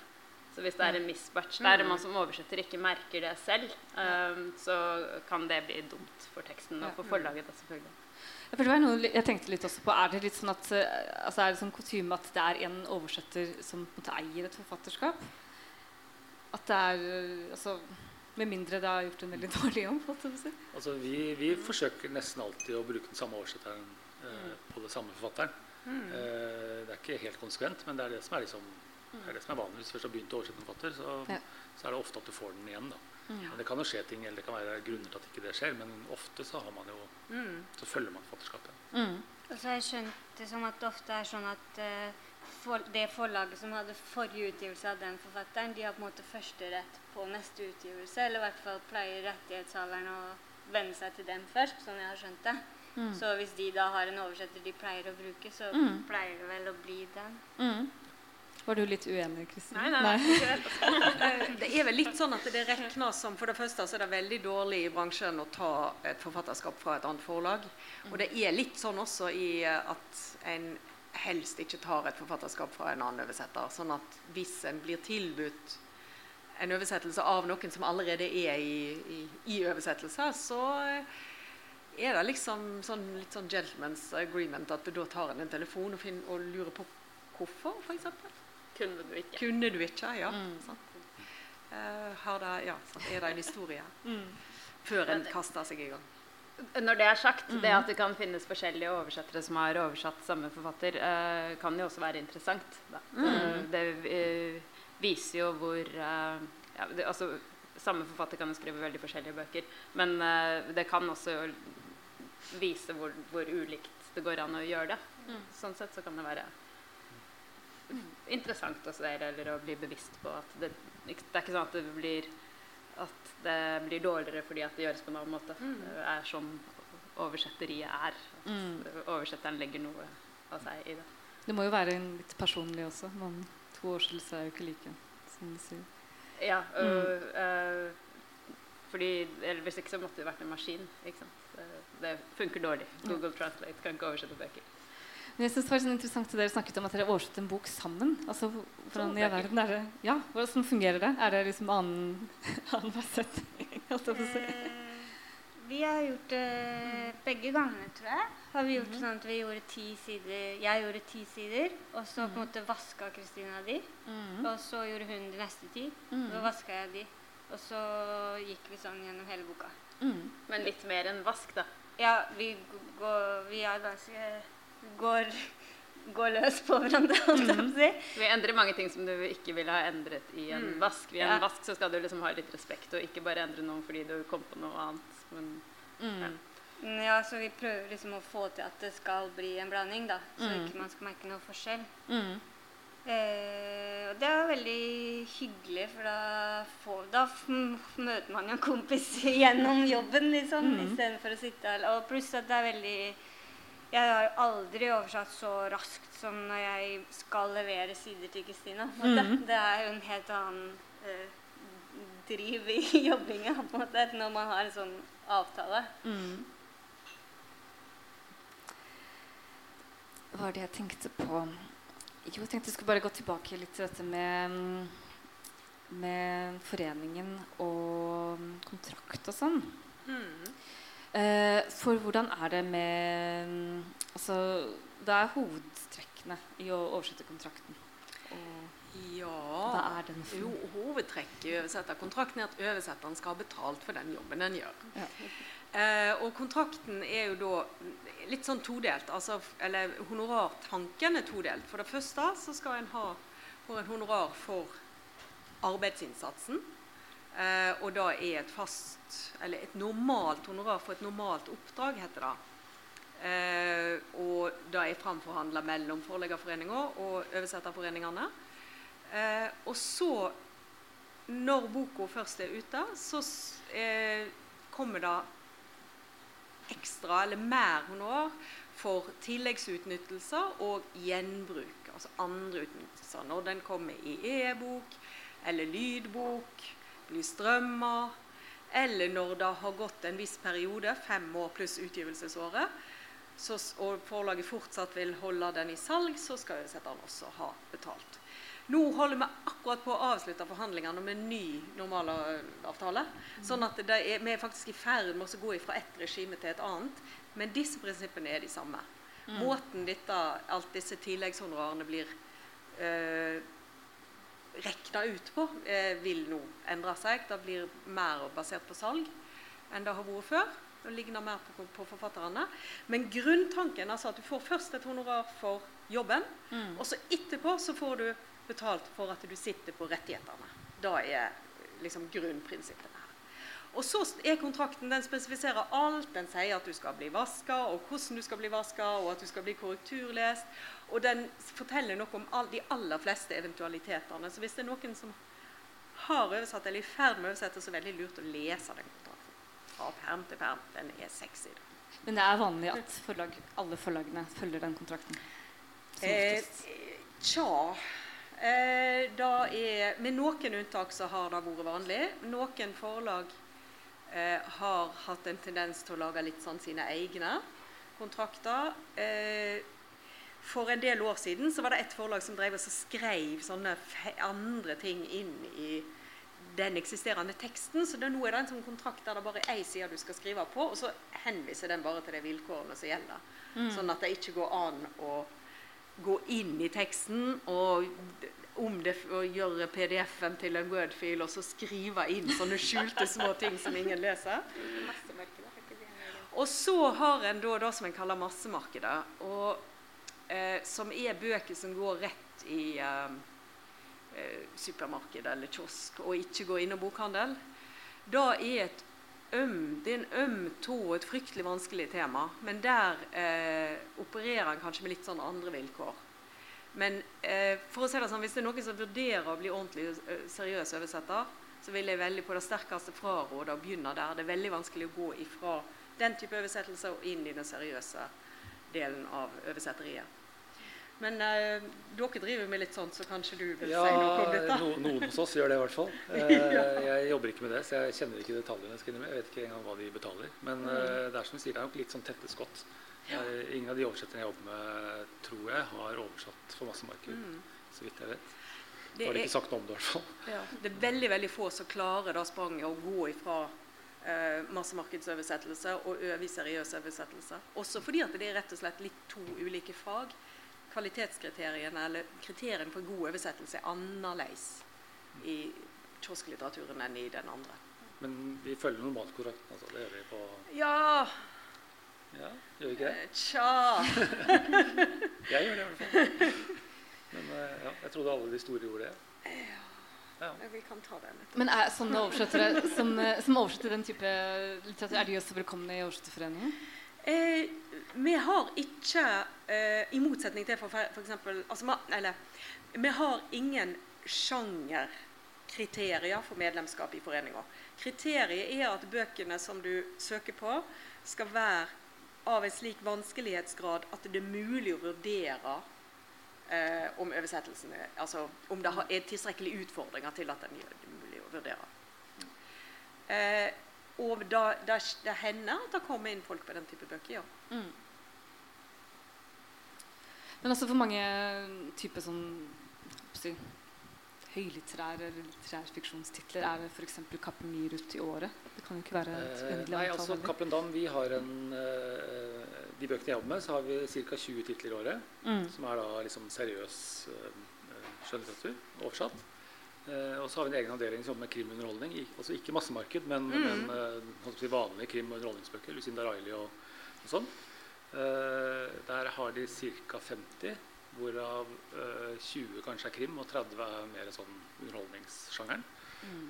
Så hvis det er en mismatch der, og man som oversetter ikke merker det selv, um, så kan det bli dumt for teksten og for forlaget. Da, selvfølgelig. Ja, det var noe, jeg tenkte litt også på, Er det litt sånn at eh, altså er det sånn kutyme at det er en oversetter som på en måte eier et forfatterskap? At det er eh, altså, Med mindre det har gjort en veldig dårlig jobb? Altså, vi, vi forsøker nesten alltid å bruke den samme oversetteren eh, på den samme forfatteren. Eh, det er ikke helt konsekvent, men det er det som er, liksom, det er, det som er vanlig. Hvis du først har begynt å oversette en forfatter, så, Ja. så er det ofte at du får den igjen. Da. Mm. Men det kan jo skje ting, eller det kan være grunner til at ikke det skjer, men ofte så, har man jo, så følger man forfatterskapet. Mm. Og så har jeg skjønt det som at det ofte er sånn at uh, for, det forlaget som hadde forrige utgivelse av den forfatteren, de har på en måte førsterett på neste utgivelse. Eller i hvert fall pleier rettighetshaveren å venne seg til dem først, sånn jeg har skjønt det. Mm. Så hvis de da har en oversetter de pleier å bruke, så Mm. pleier det vel å bli den. Mm. Var du litt uenig, Kristin? Nei, nei, nei. Eh, Det er vel litt sånn at det regnes som For det første så er det veldig dårlig i bransjen å ta et forfatterskap fra et annet forlag. Og det er litt sånn også i eh, at en helst ikke tar et forfatterskap fra en annen oversetter. Sånn at hvis en blir tilbudt en oversettelse av noen som allerede er i, i, i oversettelse, så eh, er det liksom sånn, litt sånn gentleman's agreement at du da tar en en telefon og, finner, og lurer på hvorfor, f.eks. kunne du ikke. Kunne du ikke, ja. Mm. Sant? Eh, har det, ja, sant? Er det en historie? Mm. Før en kaster seg i gang. Når det er sagt, det at det kan finnes forskjellige oversettere som har oversatt samme forfatter, uh, kan jo også være interessant. Da. Eh, det uh, viser jo hvor ja, det, altså, Samme forfatter kan jo skrive veldig forskjellige bøker, men det kan også vise hvor, hvor ulikt det går an å gjøre det. Mm. Sånn sett så kan det være interessant å se eller å bli bevisst på at det, det er ikke sånn at det blir at det blir dårligere fordi at det gjøres på en annen måte. Det er sånn oversetteriet er. At Mm. oversetteren legger noe av seg i det. Det må jo være en litt personlig også. Man, to oversettelser er jo ikke like. som du sier. Ja, og, øh, fordi eller Hvis ikke så måtte det vært en maskin. det funker dårlig. Google Translate kan ikke oversette bøker. Men jeg synes det var sånn interessant at Dere snakket om at dere oversatte en bok sammen. Altså, hvordan i verden er det? Ja, Hvordan fungerer det? Er det liksom annen annen setning? holdt jeg på å si? Eh, vi har gjort det begge gangene, tror jeg. Har vi gjort sånn at vi gjorde ti sider Jeg gjorde ti sider, og så på en måte vaska Kristina de. Mm. Og så gjorde hun de neste ti. Mm. Så vaska jeg de. Og så gikk vi sånn gjennom hele boka. Mm. Men litt mer enn vask, da. Ja, vi går Vi er ganske Går, går løs på hverandre, på si. Vi endrer mange ting som du ikke ville ha endret i en Mm. vask. I en Ja. vask så skal du liksom ha litt respekt og ikke bare endre noe fordi du kom på noe annet. Men Mm. Mm, Ja, så vi prøver liksom å få til at det skal bli en blanding, da. Så Mm. ikke man skal merke noe forskjell. Mm. Eh, og det er veldig hyggelig, for da, får, da f møter man jo en kompis gjennom jobben, liksom, Mm. istedenfor å sitte her. Og pluss at det er veldig Jeg har jo aldri oversatt så raskt som når jeg skal levere sider til Kristina. Mhm. Det er jo en helt annen eh, driv i jobbinga på en måte, når man har en sånn avtale. Mm. Hva var det jeg tenkte på? Jo, jeg tenkte jeg skulle bare gå tilbake litt til dette med, mm, med foreningen og mm, kontrakt og sånn. Mm. Eh, for hvordan er det med mm, Altså, det er hovedtrekkene i å oversette kontrakten. Og hva Ja er den for Jo, noe? hovedtrekket i oversetterkontrakten er at oversetteren skal ha betalt for den jobben den gjør. Ja. Eh, og kontrakten er jo da litt sånn todelt. Altså, eller honorartanken er todelt. For det første så skal en ha en honorar for arbeidsinnsatsen. Eh, og da er et fast Eller et normalt honorar for et normalt oppdrag, heter det. Eh, og det er framforhandla mellom Forleggerforeninga og Oversetterforeningene. Eh, og så, når boka først er ute, så eh, kommer det ekstra eller mer honorar for tilleggsutnyttelser og gjenbruk. Altså andre utnyttelser. Når den kommer i e-bok eller lydbok, blir strømma, eller når det har gått en viss periode, fem år pluss utgivelsesåret, så, og forlaget fortsatt vil holde den i salg, så skal oversetteren også ha betalt. Nå holder vi akkurat på å avslutte forhandlingene med en ny normalavtale. Sånn at det er, vi er faktisk i ferd med å gå fra ett regime til et annet. Men disse prinsippene er de samme. Måten dette, alt disse tilleggshonorarene blir eh, regna ut på, eh, vil nå endre seg. Det blir mer basert på salg enn det har vært før. Det ligner mer på, på forfatterne. Men grunntanken altså at du får først et honorar for jobben, Mm. og så etterpå så får du betalt for at du sitter på rettighetene. Da er liksom grunnprinsippene her. Og så er kontrakten, den spesifiserer alt. Den sier at du skal bli vaska, og hvordan du skal bli vaska, og at du skal bli korrekturlest. Og den forteller noe om all, de aller fleste eventualitetene. Så hvis det er noen som har oversatt eller er i ferd med å oversette, så er det veldig lurt å lese den kontrakten. Fra perm til perm. Den er sexy. Da. Men det er vanlig at forlag, alle forlagene følger den kontrakten? Eh, tja eh, er, Med noen unntak så har det vært vanlig. Noen forlag eh, har hatt en tendens til å lage litt sånn sine egne kontrakter. Eh, for en del år siden så var det et forlag som drev og skrev sånne andre ting inn i den eksisterende teksten. Så det, nå er det en sånn kontrakt der det bare er én side du skal skrive på, og så henviser den bare til de vilkårene som gjelder. Sånn at det ikke går an å gå inn i teksten og om det å gjøre PDF-en til en Word-fil og så skrive inn sånne skjulte små ting som ingen leser. Og så har en da det som en kaller massemarkedet, og, eh, som er bøker som går rett i eh, eh, supermarked eller kiosk, og ikke går innom bokhandel. Da er et øm, det er en øm tå og et fryktelig vanskelig tema, men der eh, opererer en kanskje med litt sånn andre vilkår. Men eh, for å si det sånn, hvis det er noen som vurderer å bli ordentlig eh, seriøs oversetter, så vil jeg veldig på det sterkeste fraråde å begynne der. Det er veldig vanskelig å gå ifra den type oversettelser og inn i den seriøse delen av oversetteriet. Men eh, dere driver med litt sånt, så kanskje du vil Ja, si noe om dette? no, noen hos oss gjør det i hvert fall. Eh, jeg jobber ikke med det, så jeg kjenner ikke detaljene. skal jeg innrømme. Jeg vet ikke engang hva de betaler. Men Mm. eh, det er som du sier, det er nok litt sånn tette skott. Jeg, ingen av de oversetterne jeg jobber med, tror jeg har oversatt for massemarked. Mm. Så vidt jeg vet. Det har de ikke sagt noe om det, i hvert fall. Ja, det er veldig veldig få som klarer da spranget å gå ifra eh, massemarkedsoversettelse og over i seriøs oversettelse. Også fordi at det er rett og slett litt to ulike fag. Kvalitetskriteriene eller kriteriene for god oversettelse er annerledes i kiosklitteraturen enn i den andre. Men vi følger normalt korrekt? Altså. Det gjør vi på Ja Ja, gjør vi ikke det? eh, Tja Jeg gjør det i hvert fall. Men eh, ja, jeg trodde alle de store gjorde det. Ja. Vi kan ta den etterpå. Men er sånne oversettere som, eh, som oversetter den type litteratur, er de også velkomne i Oversetterforeningen? Eh, vi har ikke, eh, i motsetning til for, for eksempel altså, Eller vi har ingen sjangerkriterier for medlemskap i foreninga. Kriteriet er at bøkene som du søker på, skal være av en slik vanskelighetsgrad at det er mulig å vurdere eh, om oversettelsen er Altså om det er tilstrekkelige utfordringer til at den det mulig å vurdere. Eh, og da, da, det hender at det kommer inn folk på den type bøker, ja. Mm. Men også for mange typer sånn hva skal jeg si, høylitterære eller litterære fiksjonstitler er det f.eks. Cappelen Myrut i året. Det kan jo ikke være et Eh, uendelig antall. altså. Cappelen Dam, vi har en eh, De bøkene jeg jobber med, så har vi ca. 20 titler i året. Mm. Som er da liksom seriøs eh, skjønnlitteratur oversatt. Og så har vi en egen avdeling som jobber med. I, altså ikke massemarked, men, Mm. men vanlige krim- og underholdningsbøker. Lucinda Riley og, og sånn. Der har de ca. 50, hvorav eh, 20 kanskje er krim, og 30 er mer sånn underholdningssjangeren. Mm.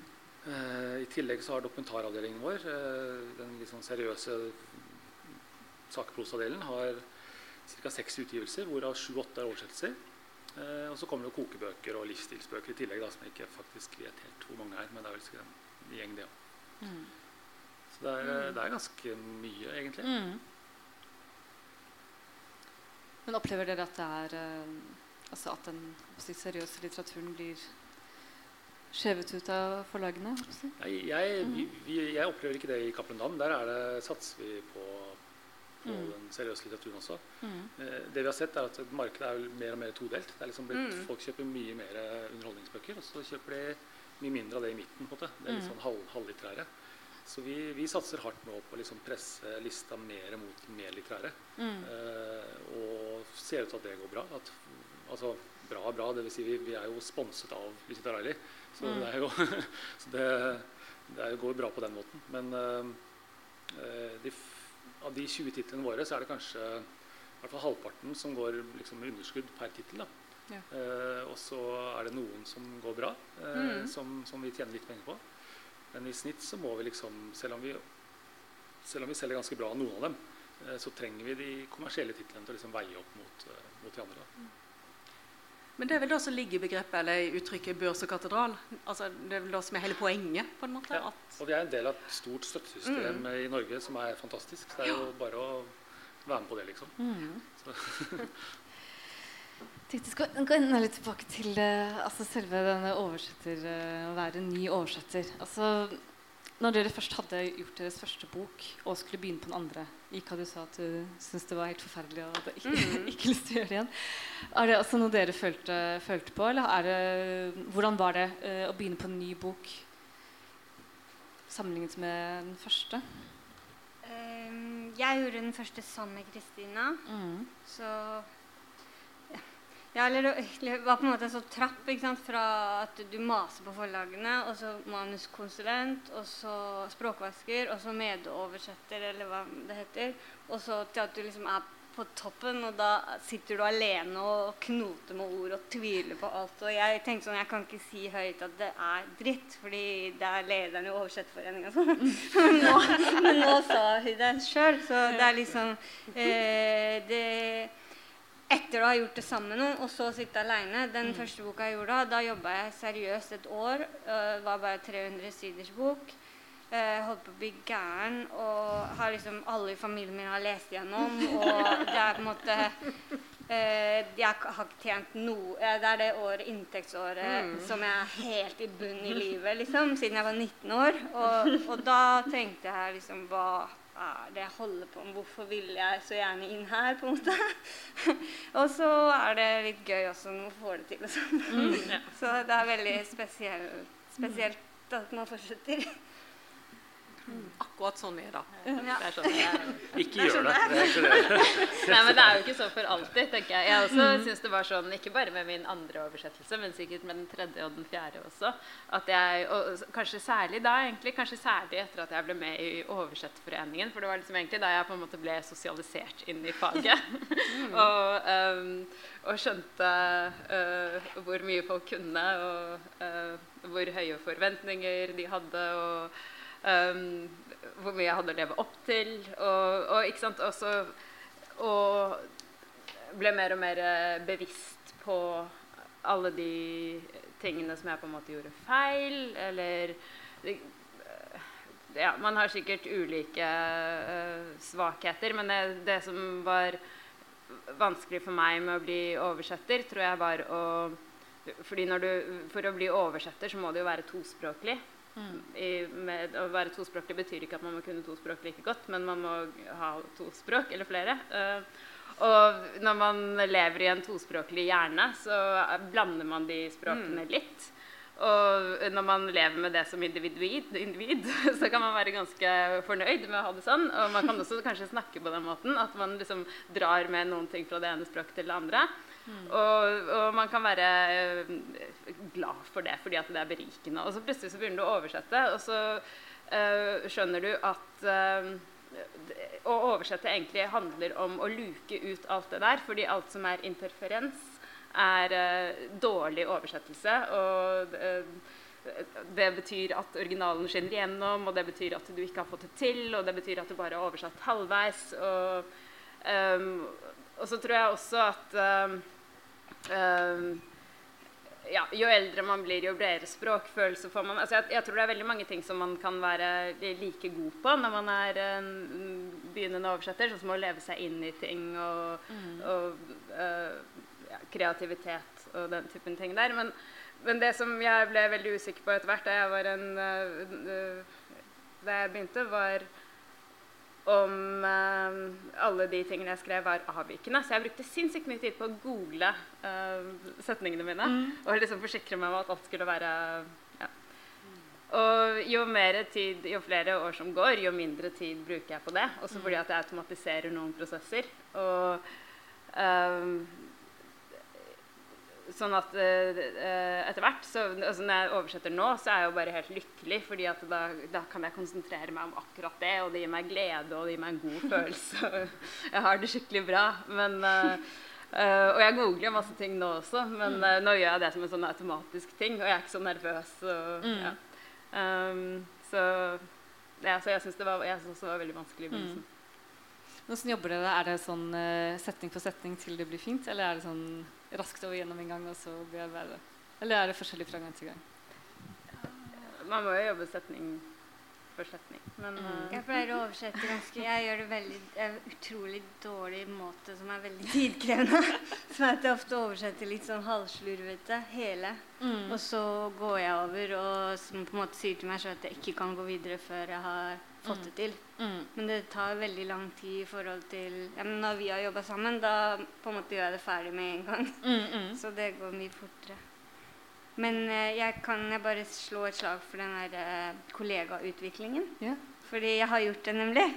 Eh, I tillegg så har dokumentaravdelingen vår, eh, den litt sånn seriøse sakprosadelen, har ca. seks utgivelser, hvorav sju-åtte er oversettelser. Eh, og så kommer det kokebøker og livsstilsbøker i tillegg, da, som jeg ikke faktisk vet helt hvor mange er. Men det er vel sikkert en gjeng, det òg. Mm. Så det er, eh, det er ganske mye, egentlig. Mm. Men opplever dere at det er eh, altså at den si, seriøse litteraturen blir skjevet ut av forlagene? si? Nei, jeg, vi, vi, jeg opplever ikke det i Cappelen Dam. Der er det, satser vi på, på Mm. den seriøse litteraturen også. Mm. Eh, Det vi har sett er at Markedet er mer og mer todelt. Det er liksom blitt, Mm. Folk kjøper mye mer underholdningsbøker, og så kjøper de mye mindre av det i midten. på en måte. Det er litt Mm. sånn halv, halvlitterære. Så vi, vi satser hardt nå på å liksom presse lista mer mot mer litterære. Mm. Eh, og ser ut til at det går bra. At, altså bra er bra, dvs. Si vi, vi er jo sponset av Visita Riley. Så Mm. det er jo så det, det er, går bra på den måten. Men eh, eh, de, av de 20 titlene våre så er det kanskje i hvert fall halvparten som går liksom med underskudd per tittel. Ja. Eh, og så er det noen som går bra, eh, Mm. som, som vi tjener litt penger på. Men i snitt så må vi liksom, selv om vi, selv om vi selger ganske bra noen av dem, eh, så trenger vi de kommersielle titlene til å liksom veie opp mot, eh, mot de andre. Men det er vel det som ligger i begrepet eller i uttrykket børs og katedral? Altså, det er vel det som er hele poenget? på en måte? Ja. Og vi er en del av et stort støttesystem Mm. i Norge som er fantastisk. Så det er jo bare å være med på det, liksom. Mm. Jeg tenkte vi skal gå enda litt tilbake til uh, altså selve denne oversetter, eh, å være ny oversetter. Altså, når dere først hadde gjort deres første bok og skulle begynne på den andre Ika, du sa at du syntes det var helt forferdelig og hadde ikke, mm. ikke lyst til å gjøre det igjen. Er det altså noe dere følte, følte på, eller er det, hvordan var det uh, å begynne på en ny bok sammenlignet med den første? Um, jeg gjorde den første sammen med Kristina. Mm. Så ja, eller det var på en måte en sånn trapp ikke sant? fra at du maser på forlagene, og så manuskonsulent, og så språkvasker, og så medoversetter, eller hva det heter. Og så til at du liksom er på toppen, og da sitter du alene og knoter med ord og tviler på alt. Og jeg tenkte sånn, jeg kan ikke si høyt at det er dritt, fordi det er lederen i Oversettforeninga. Men, nå, men nå sa hun det sjøl, så det er liksom eh, det etter å ha gjort det sammen med noen, og så sitte aleine Den første boka jeg gjorde da, da jobba jeg seriøst et år. Det var bare 300 siders bok. Uh, holdt på å bli gæren og har liksom alle i familien min har lest igjennom. Og det er på en måte uh, Jeg har ikke tjent noe uh, Det er det året, inntektsåret mm. som jeg er helt i bunn i livet, liksom, siden jeg var 19 år. Og, og da tenkte jeg liksom Hva er det jeg holder på med? Hvorfor vil jeg så gjerne inn her? på en måte Og så er det litt gøy også når man får det til. Sånn. Mm, ja. Så det er veldig spesielt, spesielt at man fortsetter. Akkurat sånn er det. Ikke gjør det. det, det. Nei, men det er jo ikke sånn for alltid, tenker jeg. Jeg også mm. syns det var sånn, ikke bare med min andre oversettelse, men sikkert med den tredje og den fjerde også. At jeg, og kanskje særlig da, egentlig, kanskje særlig etter at jeg ble med i Oversettforeningen. For det var liksom egentlig da jeg på en måte ble sosialisert inn i faget. Mm. og, um, og, skjønte uh, hvor mye folk kunne, og uh, hvor høye forventninger de hadde. og Um, hvor mye jeg hadde å leve opp til. Og, og, ikke sant, også, og ble mer og mer eh, bevisst på alle de tingene som jeg på en måte gjorde feil. Eller ja, Man har sikkert ulike uh, svakheter, men det, det, som var vanskelig for meg med å bli oversetter, tror jeg var å fordi du, For å bli oversetter så må du jo være tospråklig. I, med, å være tospråklig betyr ikke at man må kunne to språk like godt, men man må ha to språk, eller flere. Uh, og når man lever i en tospråklig hjerne, så blander man de språkene mm. litt. Og når man lever med det som individ, individ, så kan man være ganske fornøyd med å ha det sånn. Og man kan også kanskje snakke på den måten at man liksom drar med noen ting fra det ene språket til det andre. Mm. Og, og, man kan være uh, glad for det fordi at det er berikende. Og så plutselig så begynner du å oversette, og så uh, skjønner du at uh, å oversette egentlig handler om å luke ut alt det der. Fordi alt som er interferens, er dårlig oversettelse. Og det betyr at originalen skinner igjennom, og det betyr at du ikke har fått det til, og det betyr at du bare har oversatt halvveis. Og, um, og så tror jeg også at um, Uh, ja, jo eldre man blir, jo bredere språkfølelse får man. Altså jeg, jeg, tror det er veldig mange ting som man kan være like god på når man er en begynnende oversetter, sånn som å leve seg inn i ting og, mm. og uh, ja, kreativitet og den typen ting der. Men, men, det som jeg ble veldig usikker på etter hvert da jeg var en uh, Da jeg begynte, var om uh, alle de tingene jeg skrev, var avvikende. Så jeg brukte sinnssykt mye tid på å google uh, setningene mine. Mm. Og liksom forsikre meg om at alt skulle være ja. Og jo mer tid, jo flere år som går, jo mindre tid bruker jeg på det. Også fordi at jeg automatiserer noen prosesser. Og um, sånn at uh, etter hvert så, altså Når jeg oversetter nå, så er jeg jo bare helt lykkelig. fordi at da, da, kan jeg konsentrere meg om akkurat det, og det gir meg glede og det gir meg en god følelse. jeg har det skikkelig bra. Men, uh, uh, og jeg googler masse ting nå også, men nå gjør jeg det som en sånn automatisk ting. Og jeg er ikke så nervøs. Og, mm. ja. um, så, ja, så jeg syns det, det, var veldig vanskelig i begynnelsen. Mm. Hvordan jobber dere? Er det sånn setning for setning til det blir fint, eller er det sånn raskt over gjennom en gang, og så blir det bedre? Eller er det forskjellig fra gang til gang? Man må jo jobbe setning for setning. Men, mm. uh, jeg pleier å oversette ganske Jeg gjør det veldig en utrolig dårlig måte som er veldig tidkrevende. Som er at jeg ofte oversetter litt sånn halvslurvete hele. Mm. Og så går jeg over og som på en måte sier til meg sjøl at jeg ikke kan gå videre før jeg har fått det til. Mm. Men det tar veldig lang tid i forhold til ja, Når vi har jobba sammen, da på en måte gjør jeg det ferdig med en gang. Mm, mm. Så det går mye fortere. Men eh, jeg kan jeg bare slå et slag for den der eh, kollegautviklingen. Yeah. Fordi jeg har gjort det, nemlig.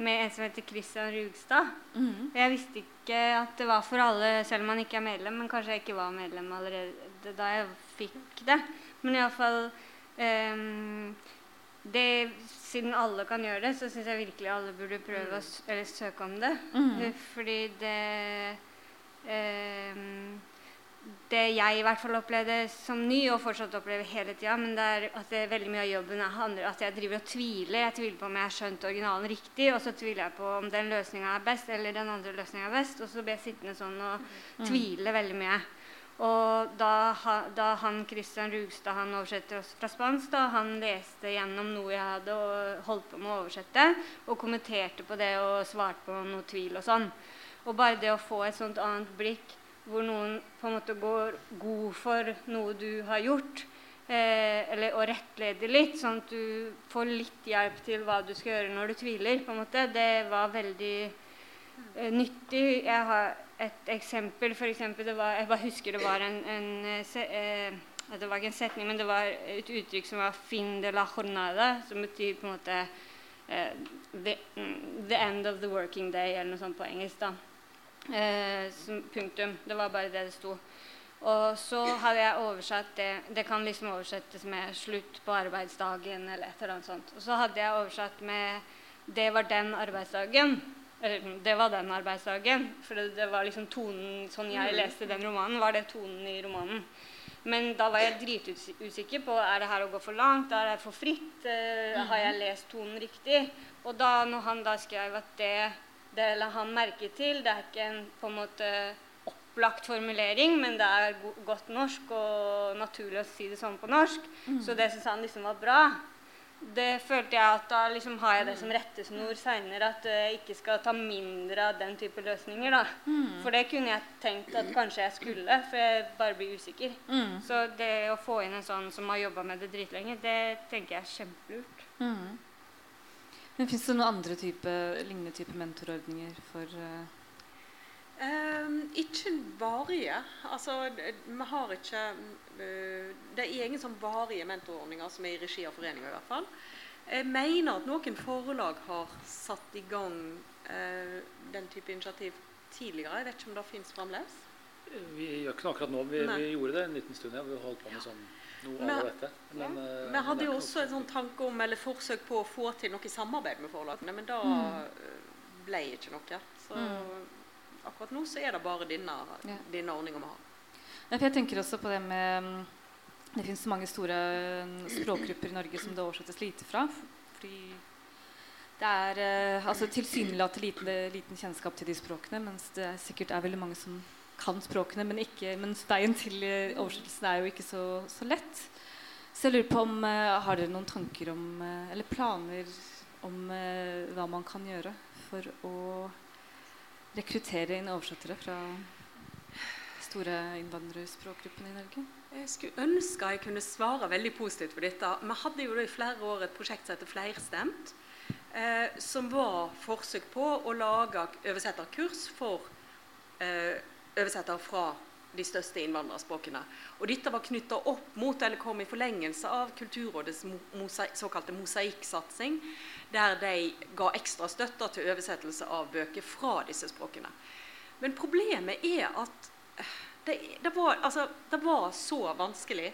med en som heter Christian Rugstad. Mhm. Jeg visste ikke at det var for alle, selv om man ikke er medlem. Men kanskje jeg ikke var medlem allerede da jeg fikk det. Men iallfall um, det, Siden alle kan gjøre det, så syns jeg virkelig alle burde prøve å eller søke om det. Eh, Fordi det eh, Det jeg i hvert fall opplevde som ny, og fortsatt opplever hele tida, men det er at det, er veldig mye av jobben er- handler at jeg driver og tviler. Jeg tviler på om jeg har skjønt originalen riktig, og så tviler jeg på om den løsninga er best, eller den andre løsninga er best. Og så blir jeg sittende sånn og tvile veldig mye. Og da, da han Christian Rugstad han oversetter oss fra spansk, da, han leste gjennom noe jeg hadde og holdt på med å oversette, og kommenterte på det og svarte på noe tvil og sånn. Og bare det å få et sånt annet blikk hvor noen på en måte går god for noe du har gjort, eh, eller og rettleder litt, sånn at du får litt hjelp til hva du skal gjøre når du tviler, på en måte, det var veldig eh, nyttig. Jeg har et eksempel. For eksempel, var, jeg bare husker det var en, en eh, se, eh, Det var ikke en setning, men det var et uttrykk som var 'fin de la jornada', som betyr på en måte eh, the, mm, 'the end of the working day', eller noe sånt på engelsk. da. Eh, som, punktum. Det var bare det det sto. Og så hadde jeg oversatt det Det kan liksom oversettes med 'slutt på arbeidsdagen' eller et eller annet sånt. Og så hadde jeg oversatt med 'det var den arbeidsdagen'. Eller det var den arbeidsdagen. For det, det var liksom tonen Sånn jeg leste den romanen, var det tonen i romanen. Men da var jeg dritusikker på er det her å gå for langt, er det for fritt, uh, har jeg lest tonen riktig? Og da når han da skrev at det, det la han merke til, det er ikke en på en måte opplagt formulering, men det er go godt norsk og naturlig å si det sånn på norsk, så det syntes han liksom var bra. Det følte jeg at da liksom har jeg det som rettesnor seinere, at jeg ikke skal ta mindre av den type løsninger. da. For det kunne jeg tenkt at kanskje jeg skulle, for jeg bare blir usikker. Mm. Så det å få inn en sånn som har jobba med det dritlenge, det tenker jeg er kjempelurt. Mm. Men fins det noen andre type, lignende type mentorordninger for eh, Ehm, ikke varige. Altså, vi har ikke uh, Det er ingen sånn varige mentorordninger som er i regi av foreninga, i hvert fall. Jeg mener at noen forlag har satt i gang uh, den type initiativ tidligere. Jeg vet ikke om det fins fremdeles. Vi gjør ikke noe akkurat nå. Vi, vi gjorde det en liten stund. Ja. Vi holdt på med sånn noe Men- av dette. Men, eh, Vi hadde jo også en sånn tanke om, eller forsøk på å få til noe samarbeid med forlagene, men da Mm. ble ikke noe. Så Mm. Akkurat nå så er det bare denne, Ja. denne ordninga vi har. Ja, jeg tenker også på det med mm, Det finnes så mange store mm, språkgrupper i Norge som det oversettes lite fra. Fordi det er eh, altså tilsynelatende liten, liten kjennskap til de språkene, mens det er sikkert er veldig mange som kan språkene, men ikke, mens veien til eh, oversettelsen er jo ikke så, så lett. Så jeg lurer på om eh, Har dere noen tanker om eh, Eller planer om eh, hva man kan gjøre for å rekruttere inn oversettere fra store innvandrerspråkgruppene i Norge? Jeg skulle ønske jeg kunne svare veldig positivt på dette. Vi hadde jo i flere år et prosjekt som heter Flerstemt, eh, som var forsøk på å lage oversetterkurs for eh, oversettere fra de største innvandrerspråkene. Og dette var knytta opp mot, eller kom i forlengelse av Kulturrådets mo mosa såkalte mosaikksatsing, der de ga ekstra støtte til oversettelse av bøker fra disse språkene. Men problemet er at eh, det, det, var, altså, det var så vanskelig.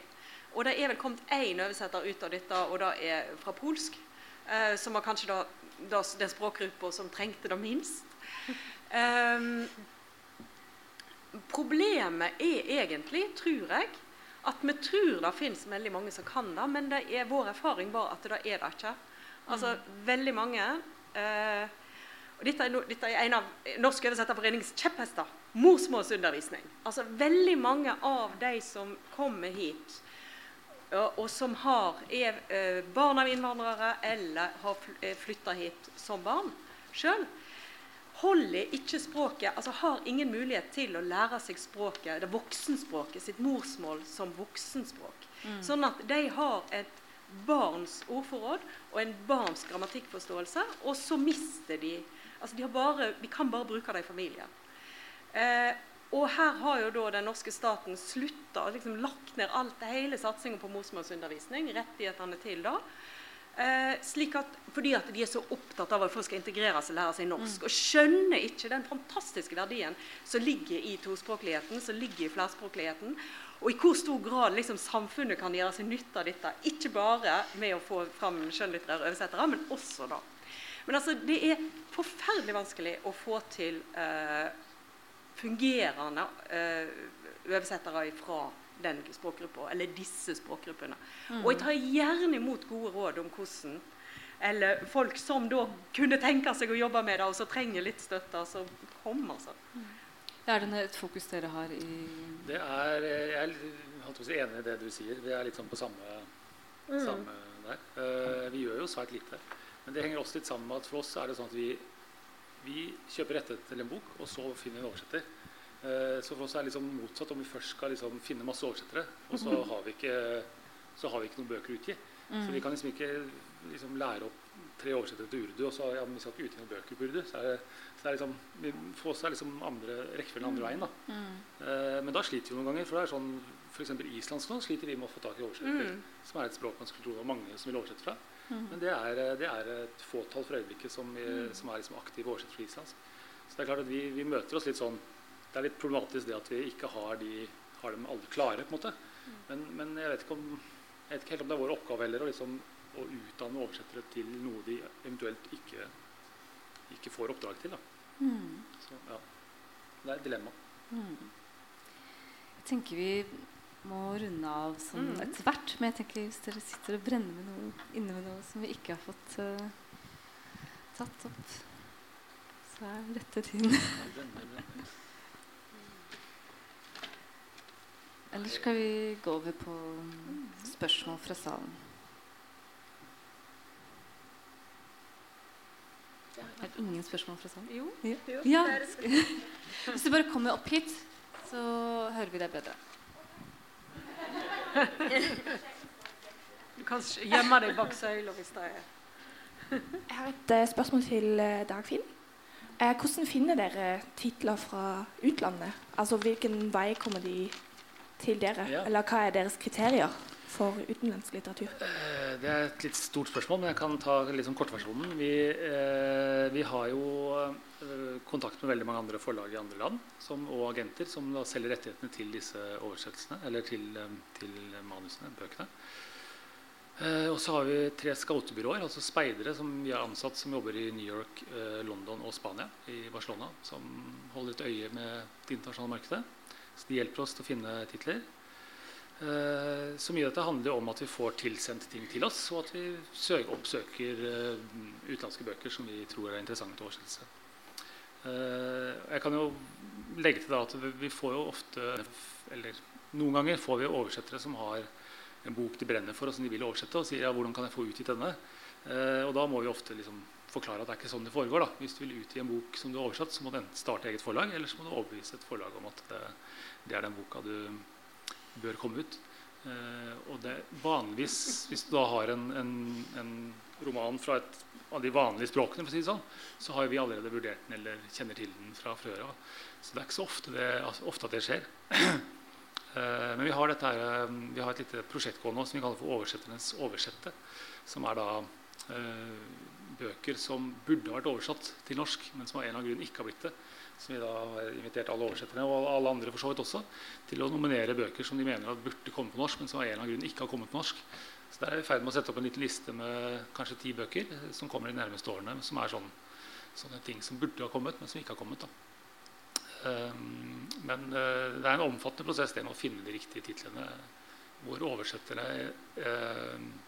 Og det er vel kommet én oversetter ut av dette, og det er fra polsk. Eh, som var kanskje da, da, den språkgruppa som trengte det minst. Um, problemet er egentlig, tror jeg, at vi tror det fins veldig mange som kan det, men det er, vår erfaring var at det er det ikke. Altså, veldig mange eh, og dette er, no, dette er en av Norsk oversetterforenings kjepphester. Morsmålsundervisning. Altså, veldig mange av de som kommer hit, og, og som har, er eh, barn av innvandrere eller har flytta hit som barn sjøl, holder ikke språket, altså har ingen mulighet til å lære seg språket, det voksenspråket, sitt morsmål som voksenspråk. Sånn at de har et barns ordforråd og en barns grammatikkforståelse, og så mister de altså de, har bare, Vi kan bare bruke det i familien. Eh, og her har jo da den norske staten slutta, liksom lagt ned alt, hele satsingen på morsmålsundervisning, rettighetene til da. Eh, slik at, fordi at de er så opptatt av at folk skal integreres og lære seg norsk. Og skjønner ikke den fantastiske verdien som ligger i tospråkligheten, som ligger i flerspråkligheten. Og i hvor stor grad liksom, samfunnet kan gjøre seg nytte av dette. Ikke bare med å få fram skjønnlitterære oversettere, men også da. Men altså, det er forferdelig vanskelig å få til eh, fungerende eh, oversettere fra den språkgruppa, eller disse språkgruppene. Mm. Og jeg tar gjerne imot gode råd om hvordan eller folk som da kunne tenke seg å jobbe med det, og så trenger litt støtte. så kom altså. Mm. Er det et fokus dere har i Det er, Jeg er enig i det du sier. Vi er litt sånn på samme, mm. samme der. Uh, vi gjør jo svært lite. Men det henger også litt sammen med at for oss er det sånn at vi, vi kjøper rettigheter til en bok, og så finner vi en oversetter. Uh, så for oss er det liksom motsatt om vi først skal liksom finne masse oversettere, og så har vi ikke, har vi ikke noen bøker å utgi. Mm. Så vi kan liksom ikke liksom lære opp tre oversettere til urdu, og så ja, vi ikke utgi noen bøker på urdu. Så er det, så er liksom, for oss er liksom andre, rekkefølgen andre veien. da. Mm. Eh, men da sliter vi noen ganger. For det er sånn, f.eks. islandsk nå sliter vi med å få tak i oversettere. Mm. Som er et språk man skulle tro det var mange som vil oversette fra. Mm. Men det er, det er, et fåtall for øyeblikket som, mm. som er liksom aktive oversettere fra islandsk. Så det er klart at vi, vi, møter oss litt sånn Det er litt problematisk det at vi ikke har, de, har dem alle klare. på en måte. Mm. Men, men jeg, vet om, jeg, vet ikke helt om det er vår oppgave heller å liksom å utdanne oversettere til noe de eventuelt ikke, ikke får oppdrag til. Mm. Så, ja. Det er et dilemma. Mm. Jeg tenker vi må runde av sånn mm. etter hvert. Men jeg tenker hvis dere sitter og brenner med noe, inne med noe som vi ikke har fått uh, tatt opp, så er dette tiden. Eller skal vi gå over på spørsmål fra salen? Er det ingen spørsmål fra salen? Jo. Jo ja. Hvis du bare kommer opp hit, så hører vi deg bedre. Du kan gjemme deg bak søyla hvis det er Jeg har et uh, spørsmål til uh, Dagfinn. Uh, hvordan finner dere titler fra utlandet? Altså Hvilken vei kommer de til dere? Eller hva er deres kriterier? For utenlandsk litteratur? Eh, det er et litt stort spørsmål, men jeg kan ta liksom kortversjonen. Vi, eh, vi, har jo eh, kontakt med veldig mange andre forlag i andre land som, og agenter som selger rettighetene til disse oversettelsene, eller til, til manusene, bøkene. Og så har vi tre scoutebyråer, altså speidere som vi har ansatt som jobber i New York, London og Spania, i Barcelona, som holder et øye med det internasjonale markedet. Så de hjelper oss til å finne titler. Eh, så mye av dette handler om at vi får tilsendt ting til oss, og at vi oppsøker eh, utenlandske bøker som vi tror er interessante til oversettelse. Eh, jeg kan jo legge til at vi får jo ofte Eller noen ganger får vi oversettere som har en bok de brenner for, og som de vil oversette, og sier ja, hvordan kan jeg få utgitt denne? Og da må vi ofte liksom forklare at det er ikke sånn det foregår. da. Hvis du vil utgi en bok som du har oversatt, så må du enten starte eget forlag, eller så må du overbevise et forlag om at det, det er den boka du bør komme ut. Eh, og det vanligvis, Hvis du da har en, en, en, roman fra et av de vanlige språkene, for å si det sånn, så har vi allerede vurdert den eller kjenner til den fra før av. Så det er ikke så ofte, det, altså, ofte at det skjer. eh, men vi har, dette eh, vi har et lite prosjekt gående som vi kaller for 'Oversetternes oversette'. Som er da eh, bøker som burde vært oversatt til norsk, men som av en eller annen grunn ikke har blitt det som vi da har invitert alle oversetterne og alle andre for så vidt også, til å nominere bøker som de mener burde komme på norsk, men som av en eller annen grunn ikke har kommet på norsk. Så Der er vi i ferd med å sette opp en liten liste med kanskje ti bøker som kommer de nærmeste årene, som er sånn, sånne ting som burde ha kommet, men som ikke har kommet. Um, men uh, det er en omfattende prosess det med å finne de riktige titlene hvor oversetterne uh, i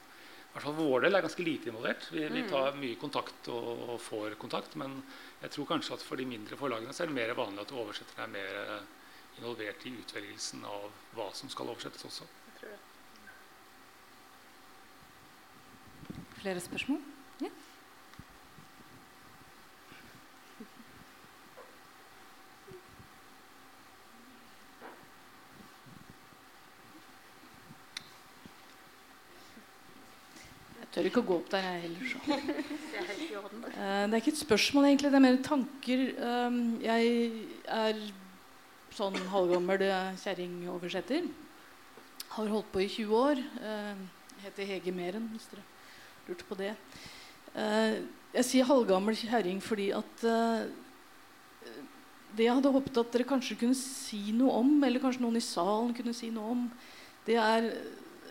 hvert fall for vår del er ganske lite involvert. Vi, vi mm. tar mye kontakt og, og, får kontakt. Men jeg tror kanskje at for de mindre forlagene så er det mer vanlig at oversetterne er mer eh, involvert i utvelgelsen av hva som skal oversettes også. Flere spørsmål? Ja. Tør ikke å gå opp der, jeg heller. Så. Det er. Eh, det er ikke et spørsmål, egentlig. Det er mer tanker. Um, jeg er sånn halvgammel kjerringoversetter. Har holdt på i 20 år. Jeg heter Hege Meren, hvis dere lurte på det. Jeg sier halvgammel kjerring fordi at det jeg hadde håpet at dere kanskje kunne si noe om, eller kanskje noen i salen kunne si noe om, det er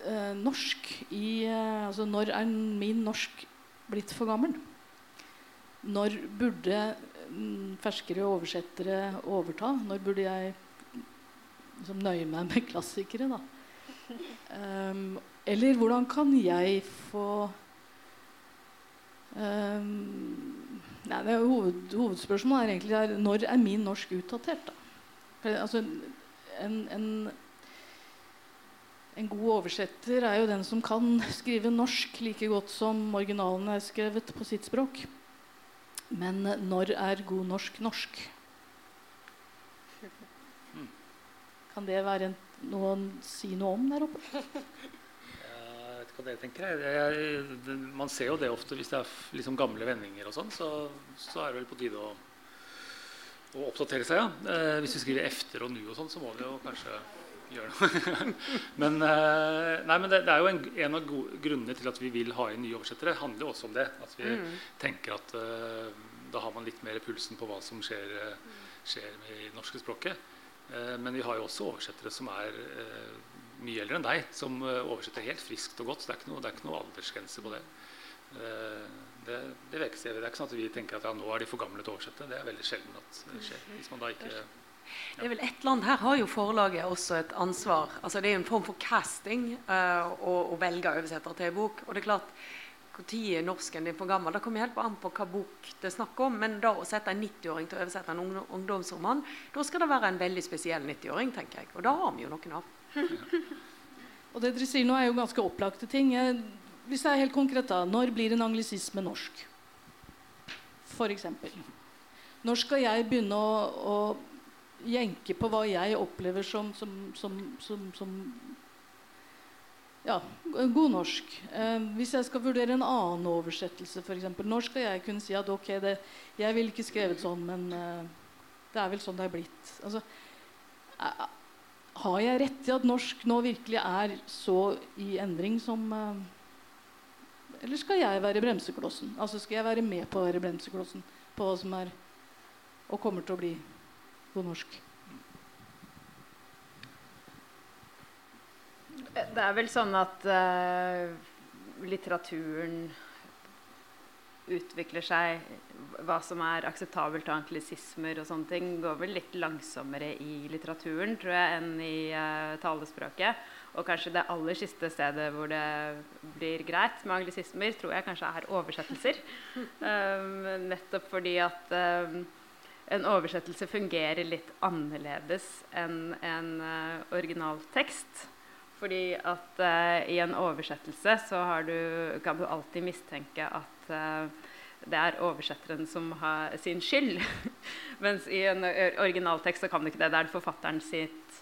uh, norsk i Altså når er min norsk blitt for gammel? Når burde mm, ferskere oversettere overta? Når burde jeg liksom, nøye meg med klassikere? da? Um, eller hvordan kan jeg få um, nei, det er hoved, Hovedspørsmålet er egentlig er, når er min norsk utdatert? da? Altså, en, en, en, god oversetter er jo den som kan skrive norsk like godt som originalen er skrevet på sitt språk. Men når er god norsk norsk? Kan det være en noen si noe om der oppe? Jeg vet ikke hva dere tenker. Jeg, jeg, man ser jo det ofte hvis det er liksom gamle vendinger og sånn, så, så, er det vel på tide å, å oppdatere seg. Ja. Eh, hvis vi skriver 'efter' og 'nu' og sånn, så må vi jo kanskje gjøre noe. men, eh, nei, men det, det, er jo en, en, av grunnene til at vi vil ha inn nye oversettere, handler også om det. At vi mm. tenker at uh, da har man litt mer pulsen på hva som skjer, skjer i det norske språket. Uh, men vi har jo også oversettere som er uh, mye eldre enn deg, som eh, oversetter helt friskt og godt. Så det er ikke noe, det er ikke noe aldersgrense på det. Det, det, det, er ikke sånn at vi tenker at ja, nå er de for gamle til å oversette. Det er veldig sjelden at det skjer. hvis man da ikke... Det er vel et land, Her har jo forlaget også et ansvar. Altså Det er en form for casting uh, å, å velge oversetter til en bok. Og det er klart, når norsken din for gammel? Det kommer helt an på hva bok det er snakk om. Men da å sette en 90-åring til å oversette en ungdomsroman, da skal det være en veldig spesiell 90-åring, tenker jeg. Og da har vi jo noen av. og det dere sier nå, er jo ganske opplagte ting. Hvis det er helt konkret, da. Når blir en anglisisme norsk? For eksempel. Når skal jeg begynne å, å jenke på hva jeg opplever som, som, som, som ja, god norsk. Eh, hvis jeg skal vurdere en annen oversettelse, f.eks. Når skal jeg kunne si at ok, det, jeg ville ikke skrevet sånn, men eh, det er vel sånn det er blitt. Altså, eh, har jeg rett i at norsk nå virkelig er så i endring som eh, Eller skal jeg være bremseklossen? Altså Skal jeg være med på å være bremseklossen på hva som er og kommer til å bli god norsk? Det er vel sånn at uh, litteraturen utvikler seg Hva som er akseptabelt av anklisismer og sånne ting, går vel litt langsommere i litteraturen tror jeg, enn i uh, talespråket. Og kanskje det aller siste stedet hvor det blir greit med anglisismer, tror jeg kanskje er oversettelser. Um, nettopp fordi at um, en oversettelse fungerer litt annerledes enn en uh, originaltekst. Fordi at uh, i en oversettelse så du, kan du alltid mistenke at uh, det er oversetteren som har sin skyld. Mens i en originaltekst så kan du ikke det. Det er forfatteren sitt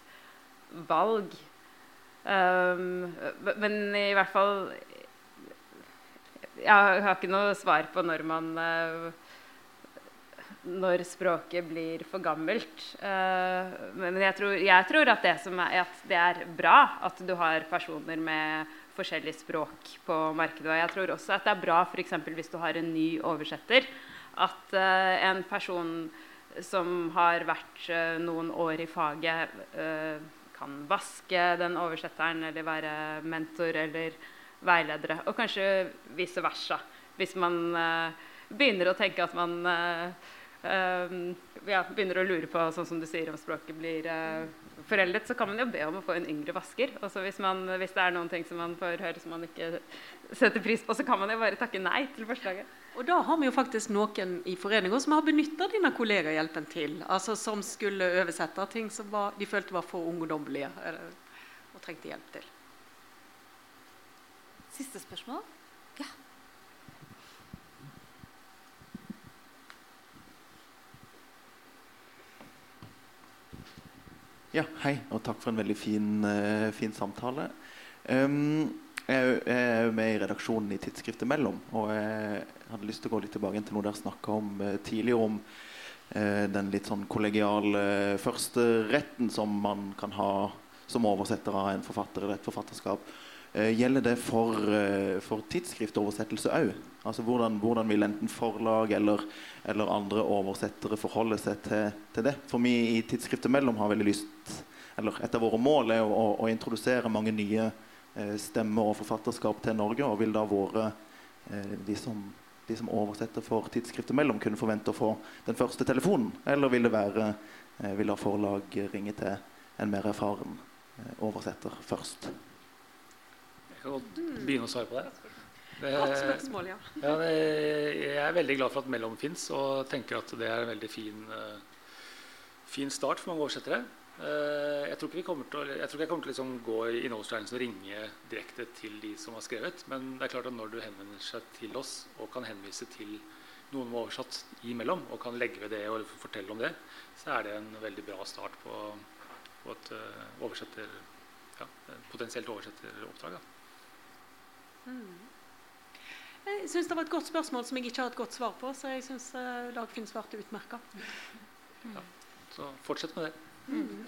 valg. Um, men i hvert fall Jeg har ikke noe svar på når man uh, når språket blir for gammelt. Uh, men jeg tror, jeg tror at, det er, at, det er, bra at du har personer med forskjellig språk på markedet. Og jeg tror også at det er bra f.eks. hvis du har en ny oversetter, at uh, en person som har vært uh, noen år i faget, kan vaske den oversetteren eller være mentor eller veiledere. Og kanskje vice versa. Hvis man begynner å tenke at man ja, begynner å lure på sånn som du sier om språket blir uh, foreldet, så kan man jo be om å få en yngre vasker. Også hvis, man, hvis det er noen ting som man får høre som man ikke setter pris på, så kan man jo bare takke nei til forslaget. Og da har vi jo faktisk noen i foreninga som har benytta dine kollegahjelpen til. Altså Som skulle oversette ting som var, de følte var for ungdommelige og trengte hjelp til. Siste spørsmål? Ja, hei, og takk for en veldig fin, uh, fin samtale. Um, jeg, er med i redaksjonen i tidsskriftet Mellom. Og jeg hadde lyst til å gå litt tilbake til noe dere snakka om uh, tidligere, om uh, den litt sånn kollegiale førsteretten som man kan ha som oversetter av en forfatter eller et forfatterskap. Eh, gjelder det for, eh, for tidsskriftoversettelse òg? Altså hvordan, hvordan, vil enten forlag eller, eller, andre oversettere forholde seg til, til, det? For vi i Tidsskriftet Mellom har veldig lyst eller Et av våre mål er å, å introdusere mange nye eh, stemmer og forfatterskap til Norge. Og vil da våre eh, de, som, de, som, oversetter for Tidsskriftet Mellom, kunne forvente å få den første telefonen? Eller vil det være eh, vil da forlag ringe til en mer erfaren eh, oversetter først? Jeg kan godt begynne å svare på det. Spørsmål, ja. ja det, jeg er veldig glad for at Mellom fins, og tenker at det er en veldig fin, uh, fin start for mange oversettere. Uh, jeg tror ikke, å, jeg, tror ikke jeg kommer til å liksom gå i innholdstegningen og ringe direkte til de som har skrevet, men det er klart at når du henvender seg til oss og kan henvise til noen har oversatt imellom, og kan legge ved det og fortelle om det, så er det en veldig bra start på, på et uh, oversetter, ja, potensielt oversetteroppdrag. Mm. Jeg syns det var et godt spørsmål som jeg ikke har et godt svar på. Så jeg syns uh, Dagfinn svarte utmerka. Ja, så fortsett med det. Mm.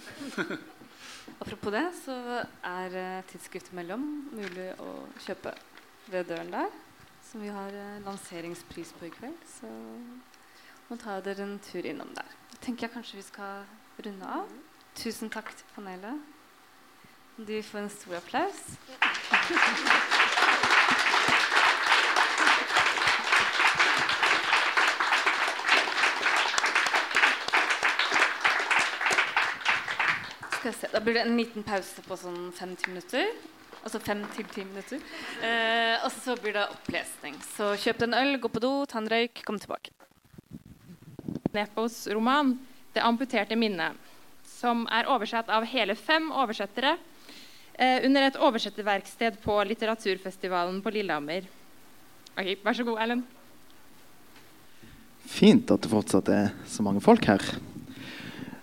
Apropos det, så er uh, tidsskriftet Mellom mulig å kjøpe ved døren der. Som vi har uh, lanseringspris på i kveld. Så må ta dere en tur innom der. Da tenker jeg kanskje vi skal runde av. Tusen takk til panelet. Du får en stor applaus. Ja. Skal se, Da blir det en liten pause på sånn fem-ti minutter. Altså fem til ti minutter. Eh, og så blir det opplesning. Så kjøp en øl, gå på do, ta en røyk, kom tilbake. Nepos roman 'Det amputerte minnet', som er oversatt av hele fem oversettere eh, under et oversetterverksted på Litteraturfestivalen på Lillehammer. Ok, Vær så god, Erlend. Fint at det fortsatt er så mange folk her.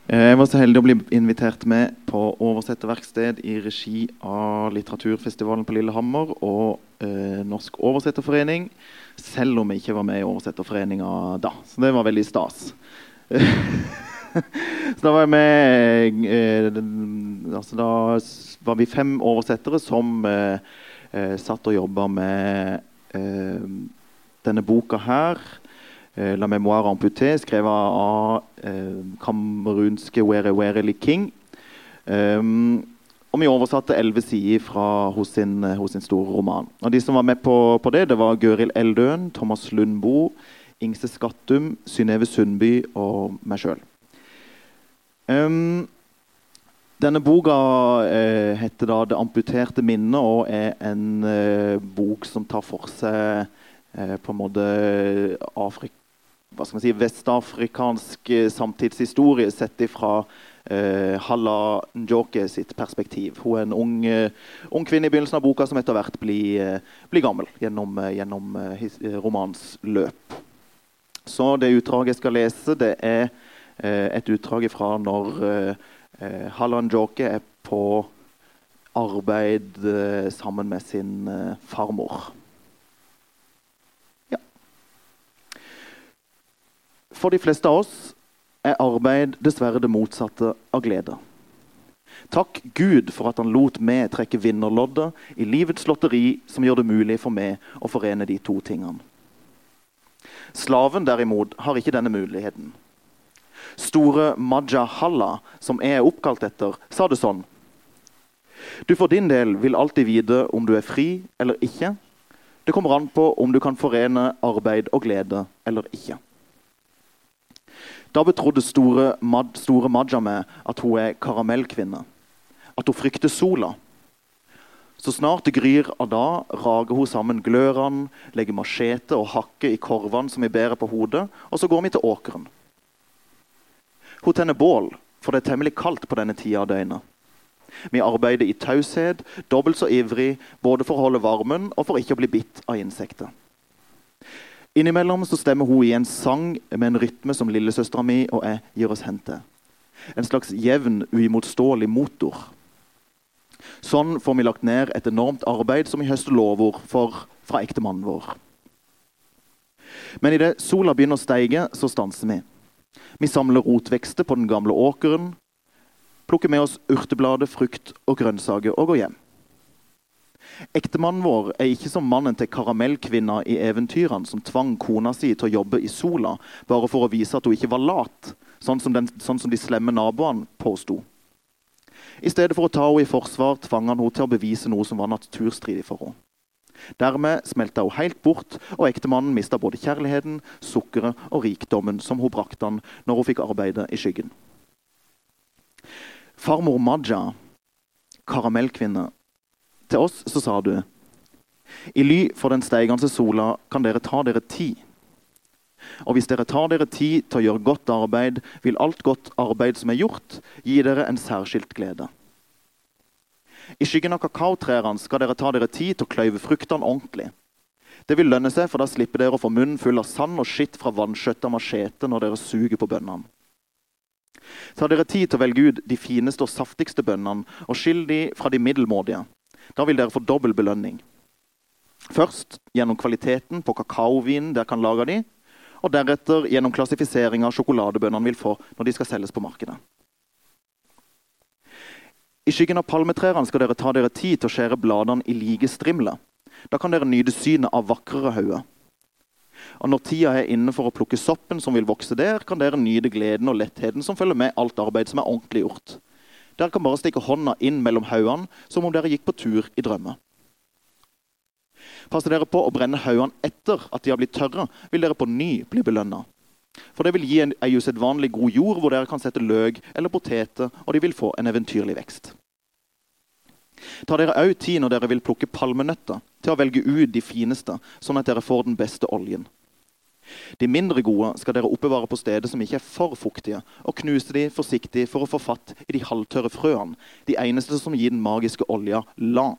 Eh, jeg var så heldig å bli invitert med på oversetterverksted i regi av Litteraturfestivalen på Lillehammer og eh, Norsk oversetterforening, selv om jeg ikke var med i Oversetterforeninga da. Så det var veldig stas. så da var jeg med eh, altså Da var vi fem oversettere som eh, eh satt og jobba med eh, denne boka her. Eh, La memoire amputée, skrevet av eh, kamerunske Were Were Li King. Um, og vi oversatte elleve sider fra hos sin, hos sin, store roman. Og De som var med på, på det, det var Gøril Eldøen, Thomas Lundboe, Ingse Skattum, Synnøve Sundby og meg sjøl. Um, denne boka eh, heter da 'Det amputerte minnet' og er en eh, bok som tar for seg eh, på en måte Afrika hva skal man si, vestafrikansk eh, samtidshistorie sett ifra eh, Halla Njoke sitt perspektiv. Hun er en ung, uh, ung, kvinne i begynnelsen av boka som etter hvert blir, uh, blir gammel gjennom, gjennom romans løp. Så det utdraget jeg skal lese, det er et utdrag fra når uh, Halla Njoke er på arbeid sammen med sin farmor. For de fleste av oss er arbeid dessverre det motsatte av glede. Takk Gud for at han lot meg trekke vinnerloddet i livets lotteri som gjør det mulig for meg å forene de to tingene. Slaven derimot har ikke denne muligheten. Store Maja Halla, som jeg er oppkalt etter, sa det sånn. Du for din del vil alltid vite om du er fri eller ikke. Det kommer an på om du kan forene arbeid og glede eller ikke. Da betrodde store, Mad, store Maja meg at hun er karamellkvinne. At hun frykter sola. Så snart det gryr av da, rager hun sammen glørne, legger machete og hakker i korvene som vi bærer på hodet, og så går vi til åkeren. Hun tenner bål, for det er temmelig kaldt på denne tida av døgnet. Vi arbeider i taushet, dobbelt så ivrig, både for å holde varmen og for ikke å bli bitt av insekter. Innimellom så stemmer hun i en sang med en rytme som lillesøstera mi og jeg gir oss hen til. En slags jevn, uimotståelig motor. Sånn får vi lagt ned et enormt arbeid som vi høster lovord for fra ektemannen vår. Men idet sola begynner å steige, så stanser vi. Vi samler rotvekster på den gamle åkeren, plukker med oss urteblader, frukt og grønnsaker og går hjem. Ektemannen vår er ikke som mannen til karamellkvinna i eventyrene som tvang kona si til å jobbe i sola bare for å vise at hun ikke var lat, sånn som, den, sånn som de slemme naboene påsto. I stedet for å ta henne i forsvar tvang han henne til å bevise noe som var naturstridig for henne. Dermed smelta hun helt bort, og ektemannen mista både kjærligheten, sukkeret og rikdommen som hun brakte han når hun fikk arbeide i skyggen. Farmor Maja, karamellkvinne, til oss så sa du I ly for den steigende sola kan dere ta dere tid. Og hvis dere tar dere tid til å gjøre godt arbeid, vil alt godt arbeid som er gjort, gi dere en særskilt glede. I skyggen av kakaotrærne skal dere ta dere tid til å kløyve fruktene ordentlig. Det vil lønne seg, for da slipper dere å få munnen full av sand og skitt fra vanskjøtta machete når dere suger på bønnene. Ta dere tid til å velge ut de fineste og saftigste bønnene og skill de fra de middelmådige. Da vil dere få dobbel belønning. Først gjennom kvaliteten på kakaovinen dere kan lage de, og deretter gjennom klassifisering av vil få når de skal selges på markedet. I skyggen av palmetrærne skal dere ta dere tid til å skjære bladene i like strimler. Da kan dere nyte synet av vakrere hauger. Og når tida er inne for å plukke soppen som vil vokse der, kan dere nyte gleden og lettheten som følger med alt arbeid som er ordentlig gjort. Dere kan bare stikke hånda inn mellom haugene som om dere gikk på tur i drømmer. Passer dere på å brenne haugene etter at de har blitt tørre, vil dere på ny bli belønna. For det vil gi en, ei usedvanlig god jord hvor dere kan sette løk eller poteter, og de vil få en eventyrlig vekst. Ta dere òg tid når dere vil plukke palmenøtter, til å velge ut de fineste, sånn at dere får den beste oljen. De mindre gode skal dere oppbevare på steder som ikke er for fuktige, og knuse de forsiktig for å få fatt i de halvtørre frøene, de eneste som gir den magiske olja la,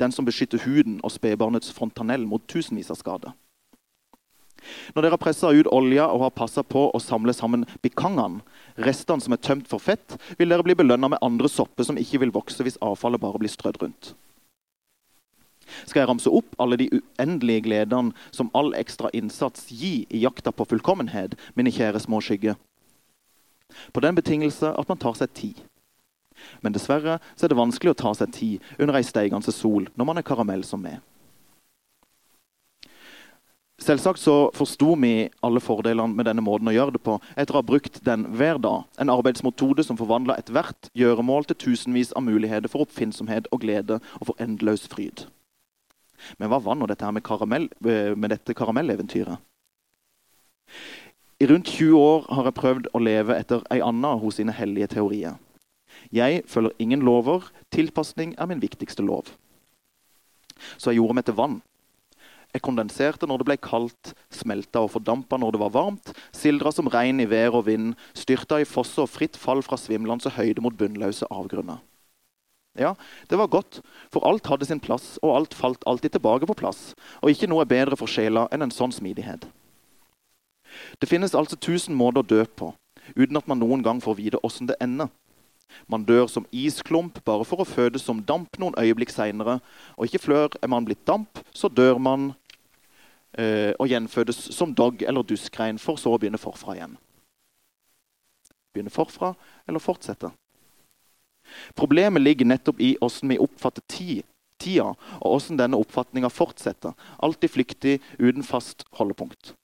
den som beskytter huden og spedbarnets fontanell mot tusenvis av skader. Når dere har pressa ut olja og har passa på å samle sammen bikangene, restene som er tømt for fett, vil dere bli belønna med andre sopper som ikke vil vokse hvis avfallet bare blir strødd rundt. Skal jeg ramse opp alle de uendelige gledene som all ekstra innsats gir i jakta på fullkommenhet, mine kjære små skygger? På den betingelse at man tar seg tid. Men dessverre er det vanskelig å ta seg tid under ei steigende sol når man er karamell som meg. Selvsagt så forsto vi alle fordelene med denne måten å gjøre det på etter å ha brukt den hver dag. En arbeidsmetode som forvandla ethvert gjøremål til tusenvis av muligheter for oppfinnsomhet og glede og for endeløs fryd. Men hva var nå dette her med, karamell, eh, med dette karamelleventyret? I rundt 20 år har jeg prøvd å leve etter ei anna hos sine hellige teorier. Jeg følger ingen lover. Tilpasning er min viktigste lov. Så jeg gjorde meg til vann jeg kondenserte når det ble kaldt, smelta og fordampa når det var varmt, sildra som regn i vær og vind, styrta i fosser og fritt fall fra svimlende høyde mot bunnløse avgrunner. Ja, det var godt, for alt hadde sin plass, og alt falt alltid tilbake på plass. Og ikke noe er bedre for sjela enn en sånn smidighet. Det finnes altså tusen måter å dø på, uten at man noen gang får vite åssen det ender. Man dør som isklump bare for å fødes som damp noen øyeblikk seinere. Og ikke før er man blitt damp, så dør man øh, og gjenfødes som dog eller duskrein, for så å begynne forfra igjen. Begynne forfra eller fortsette? Problemet ligger nettopp i hvordan vi oppfatter tid, tida, og hvordan denne oppfatninga fortsetter. Alltid flyktig, uten fast holdepunkt.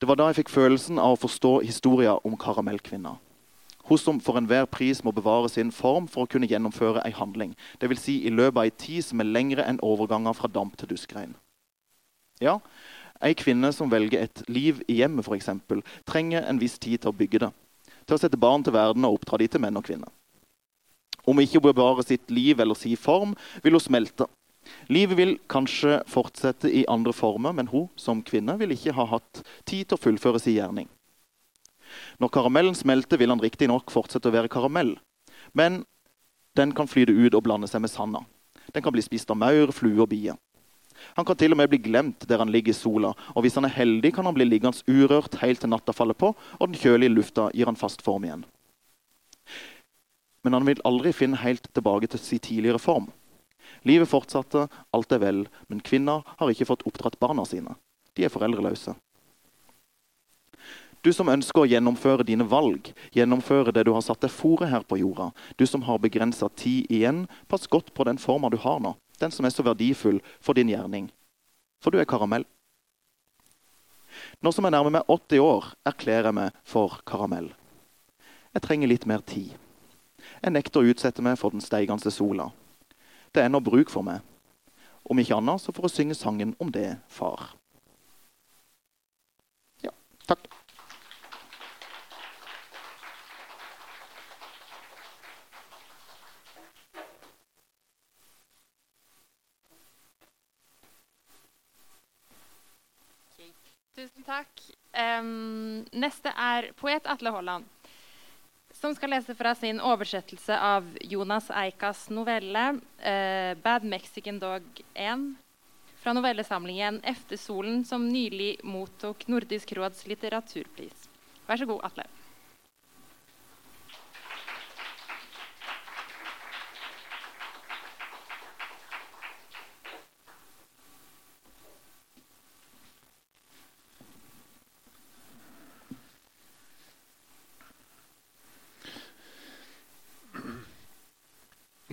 Det var da jeg fikk følelsen av å forstå historia om karamellkvinna. Hun som for enhver pris må bevare sin form for å kunne gjennomføre ei handling. Dvs. Si i løpet av ei tid som er lengre enn overganger fra damp til duskregn. Ja, Ei kvinne som velger et liv i hjemmet, eksempel, trenger en viss tid til å bygge det. Til å sette barn til verden og oppdra de til menn og kvinner. Om ikke hun bevarer sitt liv eller si form, vil hun smelte. Livet vil kanskje fortsette i andre former, men hun som kvinne vil ikke ha hatt tid til å fullføre sin gjerning. Når karamellen smelter, vil han riktignok fortsette å være karamell. Men den kan flyte ut og blande seg med sanda. Den kan bli spist av maur, flue og bier. Han kan til og med bli glemt der han ligger i sola. Og hvis han er heldig, kan han bli liggende urørt helt til natta faller på, og den kjølige lufta gir han fast form igjen. Men han vil aldri finne helt tilbake til sin tidligere form. Livet fortsatte, alt er vel, men kvinner har ikke fått oppdratt barna sine. De er foreldreløse. Du som ønsker å gjennomføre dine valg, gjennomføre det du har satt deg fore her på jorda. Du som har begrensa tid igjen, pass godt på den forma du har nå. Den som er så verdifull for din gjerning. For du er karamell. Nå som jeg nærmer meg 80 år, erklærer jeg meg for karamell. Jeg trenger litt mer tid. Jeg nekter å utsette meg for den steigende sola. Det er nå bruk for meg. Om ikke annet så for å synge sangen om det, far. Ja, takk. Tusen takk. Um, neste er poet Atle Haaland, som skal lese fra sin oversettelse av Jonas Eikas novelle uh, 'Bad Mexican Dog 1', fra novellesamlingen 'Efter solen', som nylig mottok Nordisk råds litteraturpris. Vær så god, Atle.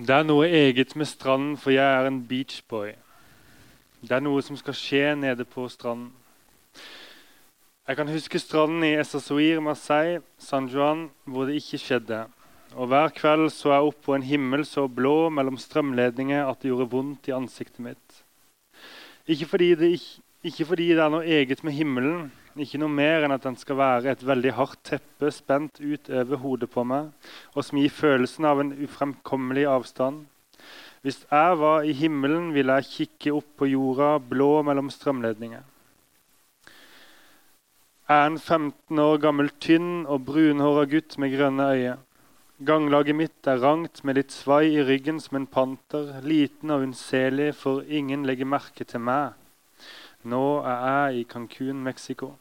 Det er noe eget med stranden, for jeg er en beachboy. Det er noe som skal skje nede på stranden. Jeg kan huske stranden i Essasoir, Marseille, San Juan, hvor det ikke skjedde. Og Hver kveld så jeg opp på en himmel så blå mellom strømledninger at det gjorde vondt i ansiktet mitt. Ikke fordi det, ikke, ikke fordi det er noe eget med himmelen, ikke noe mer enn at den skal være et veldig hardt teppe spent ut over hodet på meg, og som gir følelsen av en ufremkommelig avstand. Hvis jeg var i himmelen, ville jeg kikke opp på jorda, blå mellom strømledninger. Jeg er en 15 år gammel, tynn og brunhåra gutt med grønne øyne. Ganglaget mitt er rangt med litt svai i ryggen som en panter, liten og unnselig, for ingen legger merke til meg. Nå er jeg i Cancún, Mexico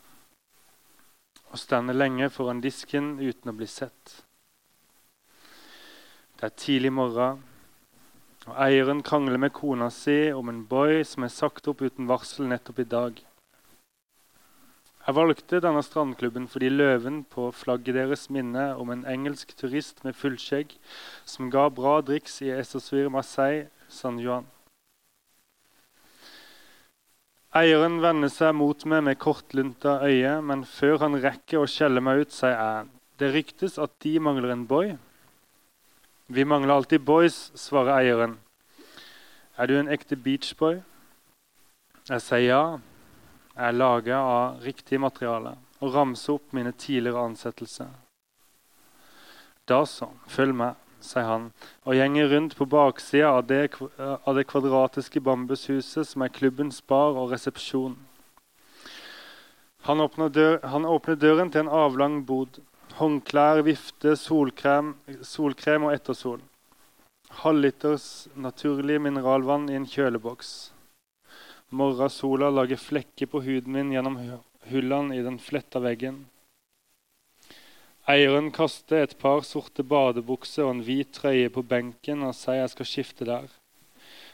og stande lenge foran disken uten å bli sett. Det er tidlig morgen, og eieren krangler med kona si om en boy som er sagt opp uten varsel nettopp i dag. Jeg valgte denne strandklubben fordi løven på flagget deres minner om en engelsk turist med fullskjegg som ga bra driks i Essosvir Marseille, San Juan. Eieren vender seg mot meg med kortlunta øye, men før han rekker å skjelle meg ut, sier jeg det ryktes at de mangler en boy. Vi mangler alltid boys, svarer eieren. Er du en ekte beachboy? Jeg sier ja. Jeg er laga av riktig materiale og ramser opp mine tidligere ansettelser. Da så, følg med sier han, og gjenger rundt på baksida av, av, det kvadratiske bambushuset som er klubbens bar og resepsjon. Han åpner, dør, han åpner døren til en avlang bod. Håndklær, vifte, solkrem, solkrem og ettersol. Halvliters naturlig mineralvann i en kjøleboks. Morgensola lager flekker på huden min gjennom hullene i den fletta veggen. Eieren kaster et par sorte badebukser og en hvit trøye på benken og sier jeg skal skifte der.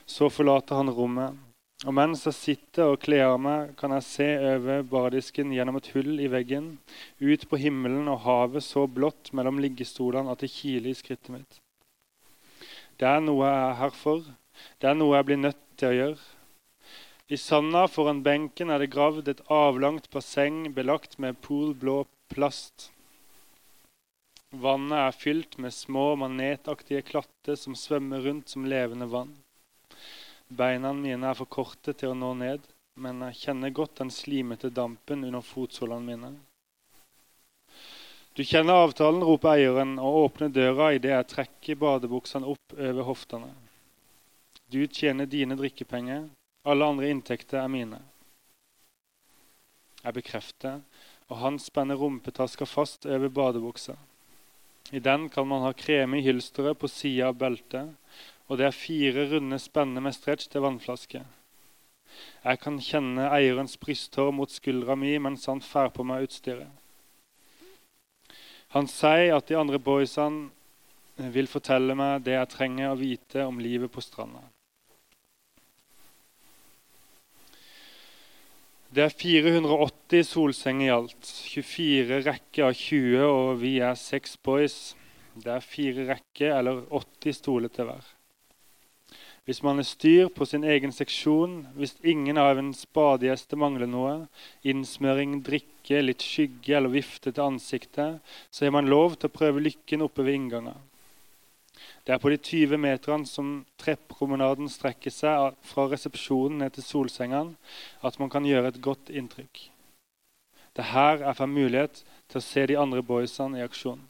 Så forlater han rommet. Og mens jeg sitter og kler av meg, kan jeg se over bardisken gjennom et hull i veggen, ut på himmelen og havet så blått mellom liggestolene at det kiler i skrittet mitt. Det er noe jeg er her for. Det er noe jeg blir nødt til å gjøre. I sanda foran benken er det gravd et avlangt basseng belagt med polblå plast. Vannet er fylt med små manetaktige klatter som svømmer rundt som levende vann. Beina mine er for korte til å nå ned, men jeg kjenner godt den slimete dampen under fotsålene mine. Du kjenner avtalen, roper eieren og åpner døra idet jeg trekker badebuksene opp over hoftene. Du tjener dine drikkepenger, alle andre inntekter er mine. Jeg bekrefter, og han spenner rumpetaska fast over badebuksa. I den kan man ha kreme i hylsteret på sida av beltet, og det er fire runde spenner med stretch til vannflaske. Jeg kan kjenne eierens brysthår mot skuldra mi mens han fær på meg utstyret. Han sier at de andre boysene vil fortelle meg det jeg trenger å vite om livet på stranda. Det er 480 80 solsenger i alt. 24 rekker av 20, og vi er seks boys. Det er fire rekker eller 80 stoler til hver. Hvis man er styr på sin egen seksjon, hvis ingen av ens badegjester mangler noe, innsmøring, drikke, litt skygge eller vifte til ansiktet, så har man lov til å prøve lykken oppe ved inngangen. Det er på de 20 meterne som treppromenaden strekker seg fra resepsjonen ned til solsengene, at man kan gjøre et godt inntrykk. Det her jeg får mulighet til å se de andre boysene i aksjon.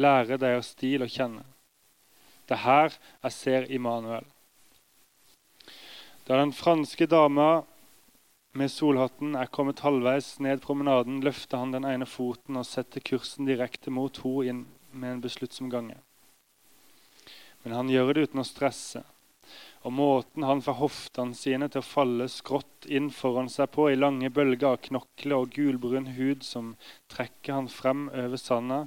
Lære deres stil å kjenne. Det er her jeg ser Immanuel. Da den franske dama med solhatten er kommet halvveis ned promenaden, løfter han den ene foten og setter kursen direkte mot henne med en besluttsom gange. Men han gjør det uten å stresse. Og måten han får hoftene sine til å falle skrått inn foran seg på i lange bølger av knokler og gulbrun hud som trekker han frem over sanda,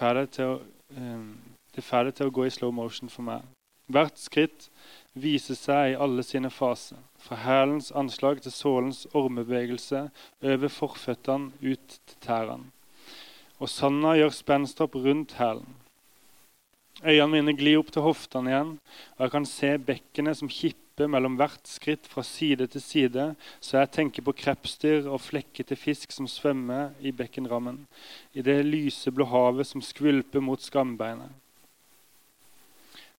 å, um, det får det til å gå i slow motion for meg. Hvert skritt viser seg i alle sine faser. Fra hælens anslag til sålens ormebevegelse, over forføttene ut til tærne. Og sanda gjør spenstopp rundt hælen. Øynene mine glir opp til hoftene igjen, og jeg kan se bekkenet som kipper mellom hvert skritt fra side til side, så jeg tenker på krepsdyr og flekkete fisk som svømmer i bekkenrammen, i det lyseblå havet som skvulper mot skambeinet.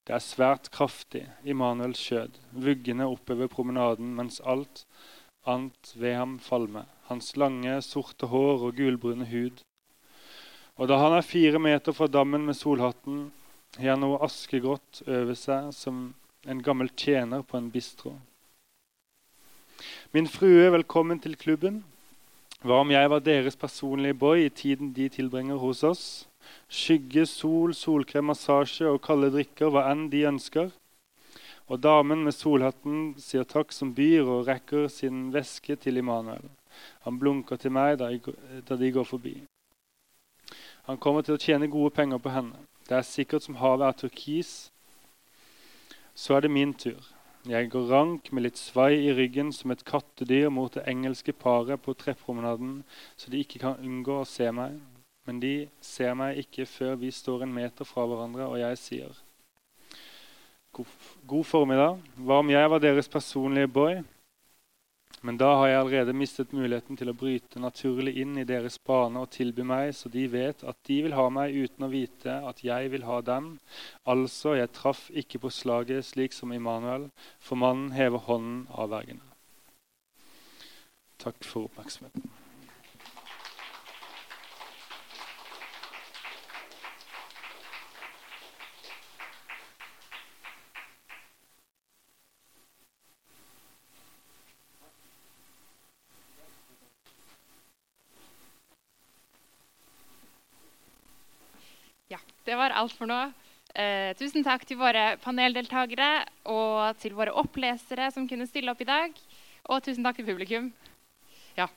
Det er svært kraftig, Immanuels skjød, vuggende oppover promenaden mens alt annet ved ham falmer, hans lange, sorte hår og gulbrune hud. Og da han er fire meter fra dammen med solhatten, har han noe askegrått over seg som en gammel tjener på en bistro. Min frue, velkommen til klubben. Hva om jeg var deres personlige boy i tiden de tilbringer hos oss? Skygge, sol, solkrem, massasje og kalde drikker, hva enn de ønsker. Og damen med solhatten sier takk som byr og rekker sin veske til Immanuel. Han blunker til meg da, da de går forbi. Han kommer til å tjene gode penger på henne. Det er sikkert som havet er turkis. Så er det min tur. Jeg går rank med litt svai i ryggen som et kattedyr mot det engelske paret på treppromenaden, så de ikke kan unngå å se meg. Men de ser meg ikke før vi står en meter fra hverandre, og jeg sier God, god formiddag. Hva om jeg var deres personlige boy? Men da har jeg allerede mistet muligheten til å bryte naturlig inn i deres bane og tilby meg, så de vet at de vil ha meg uten å vite at jeg vil ha dem. Altså, jeg traff ikke på slaget slik som Immanuel, for mannen hever hånden avvergende. Takk for oppmerksomheten. Det var alt for nå. Eh, tusen takk til våre paneldeltakere og til våre opplesere som kunne stille opp i dag. Og tusen takk til publikum. Ja.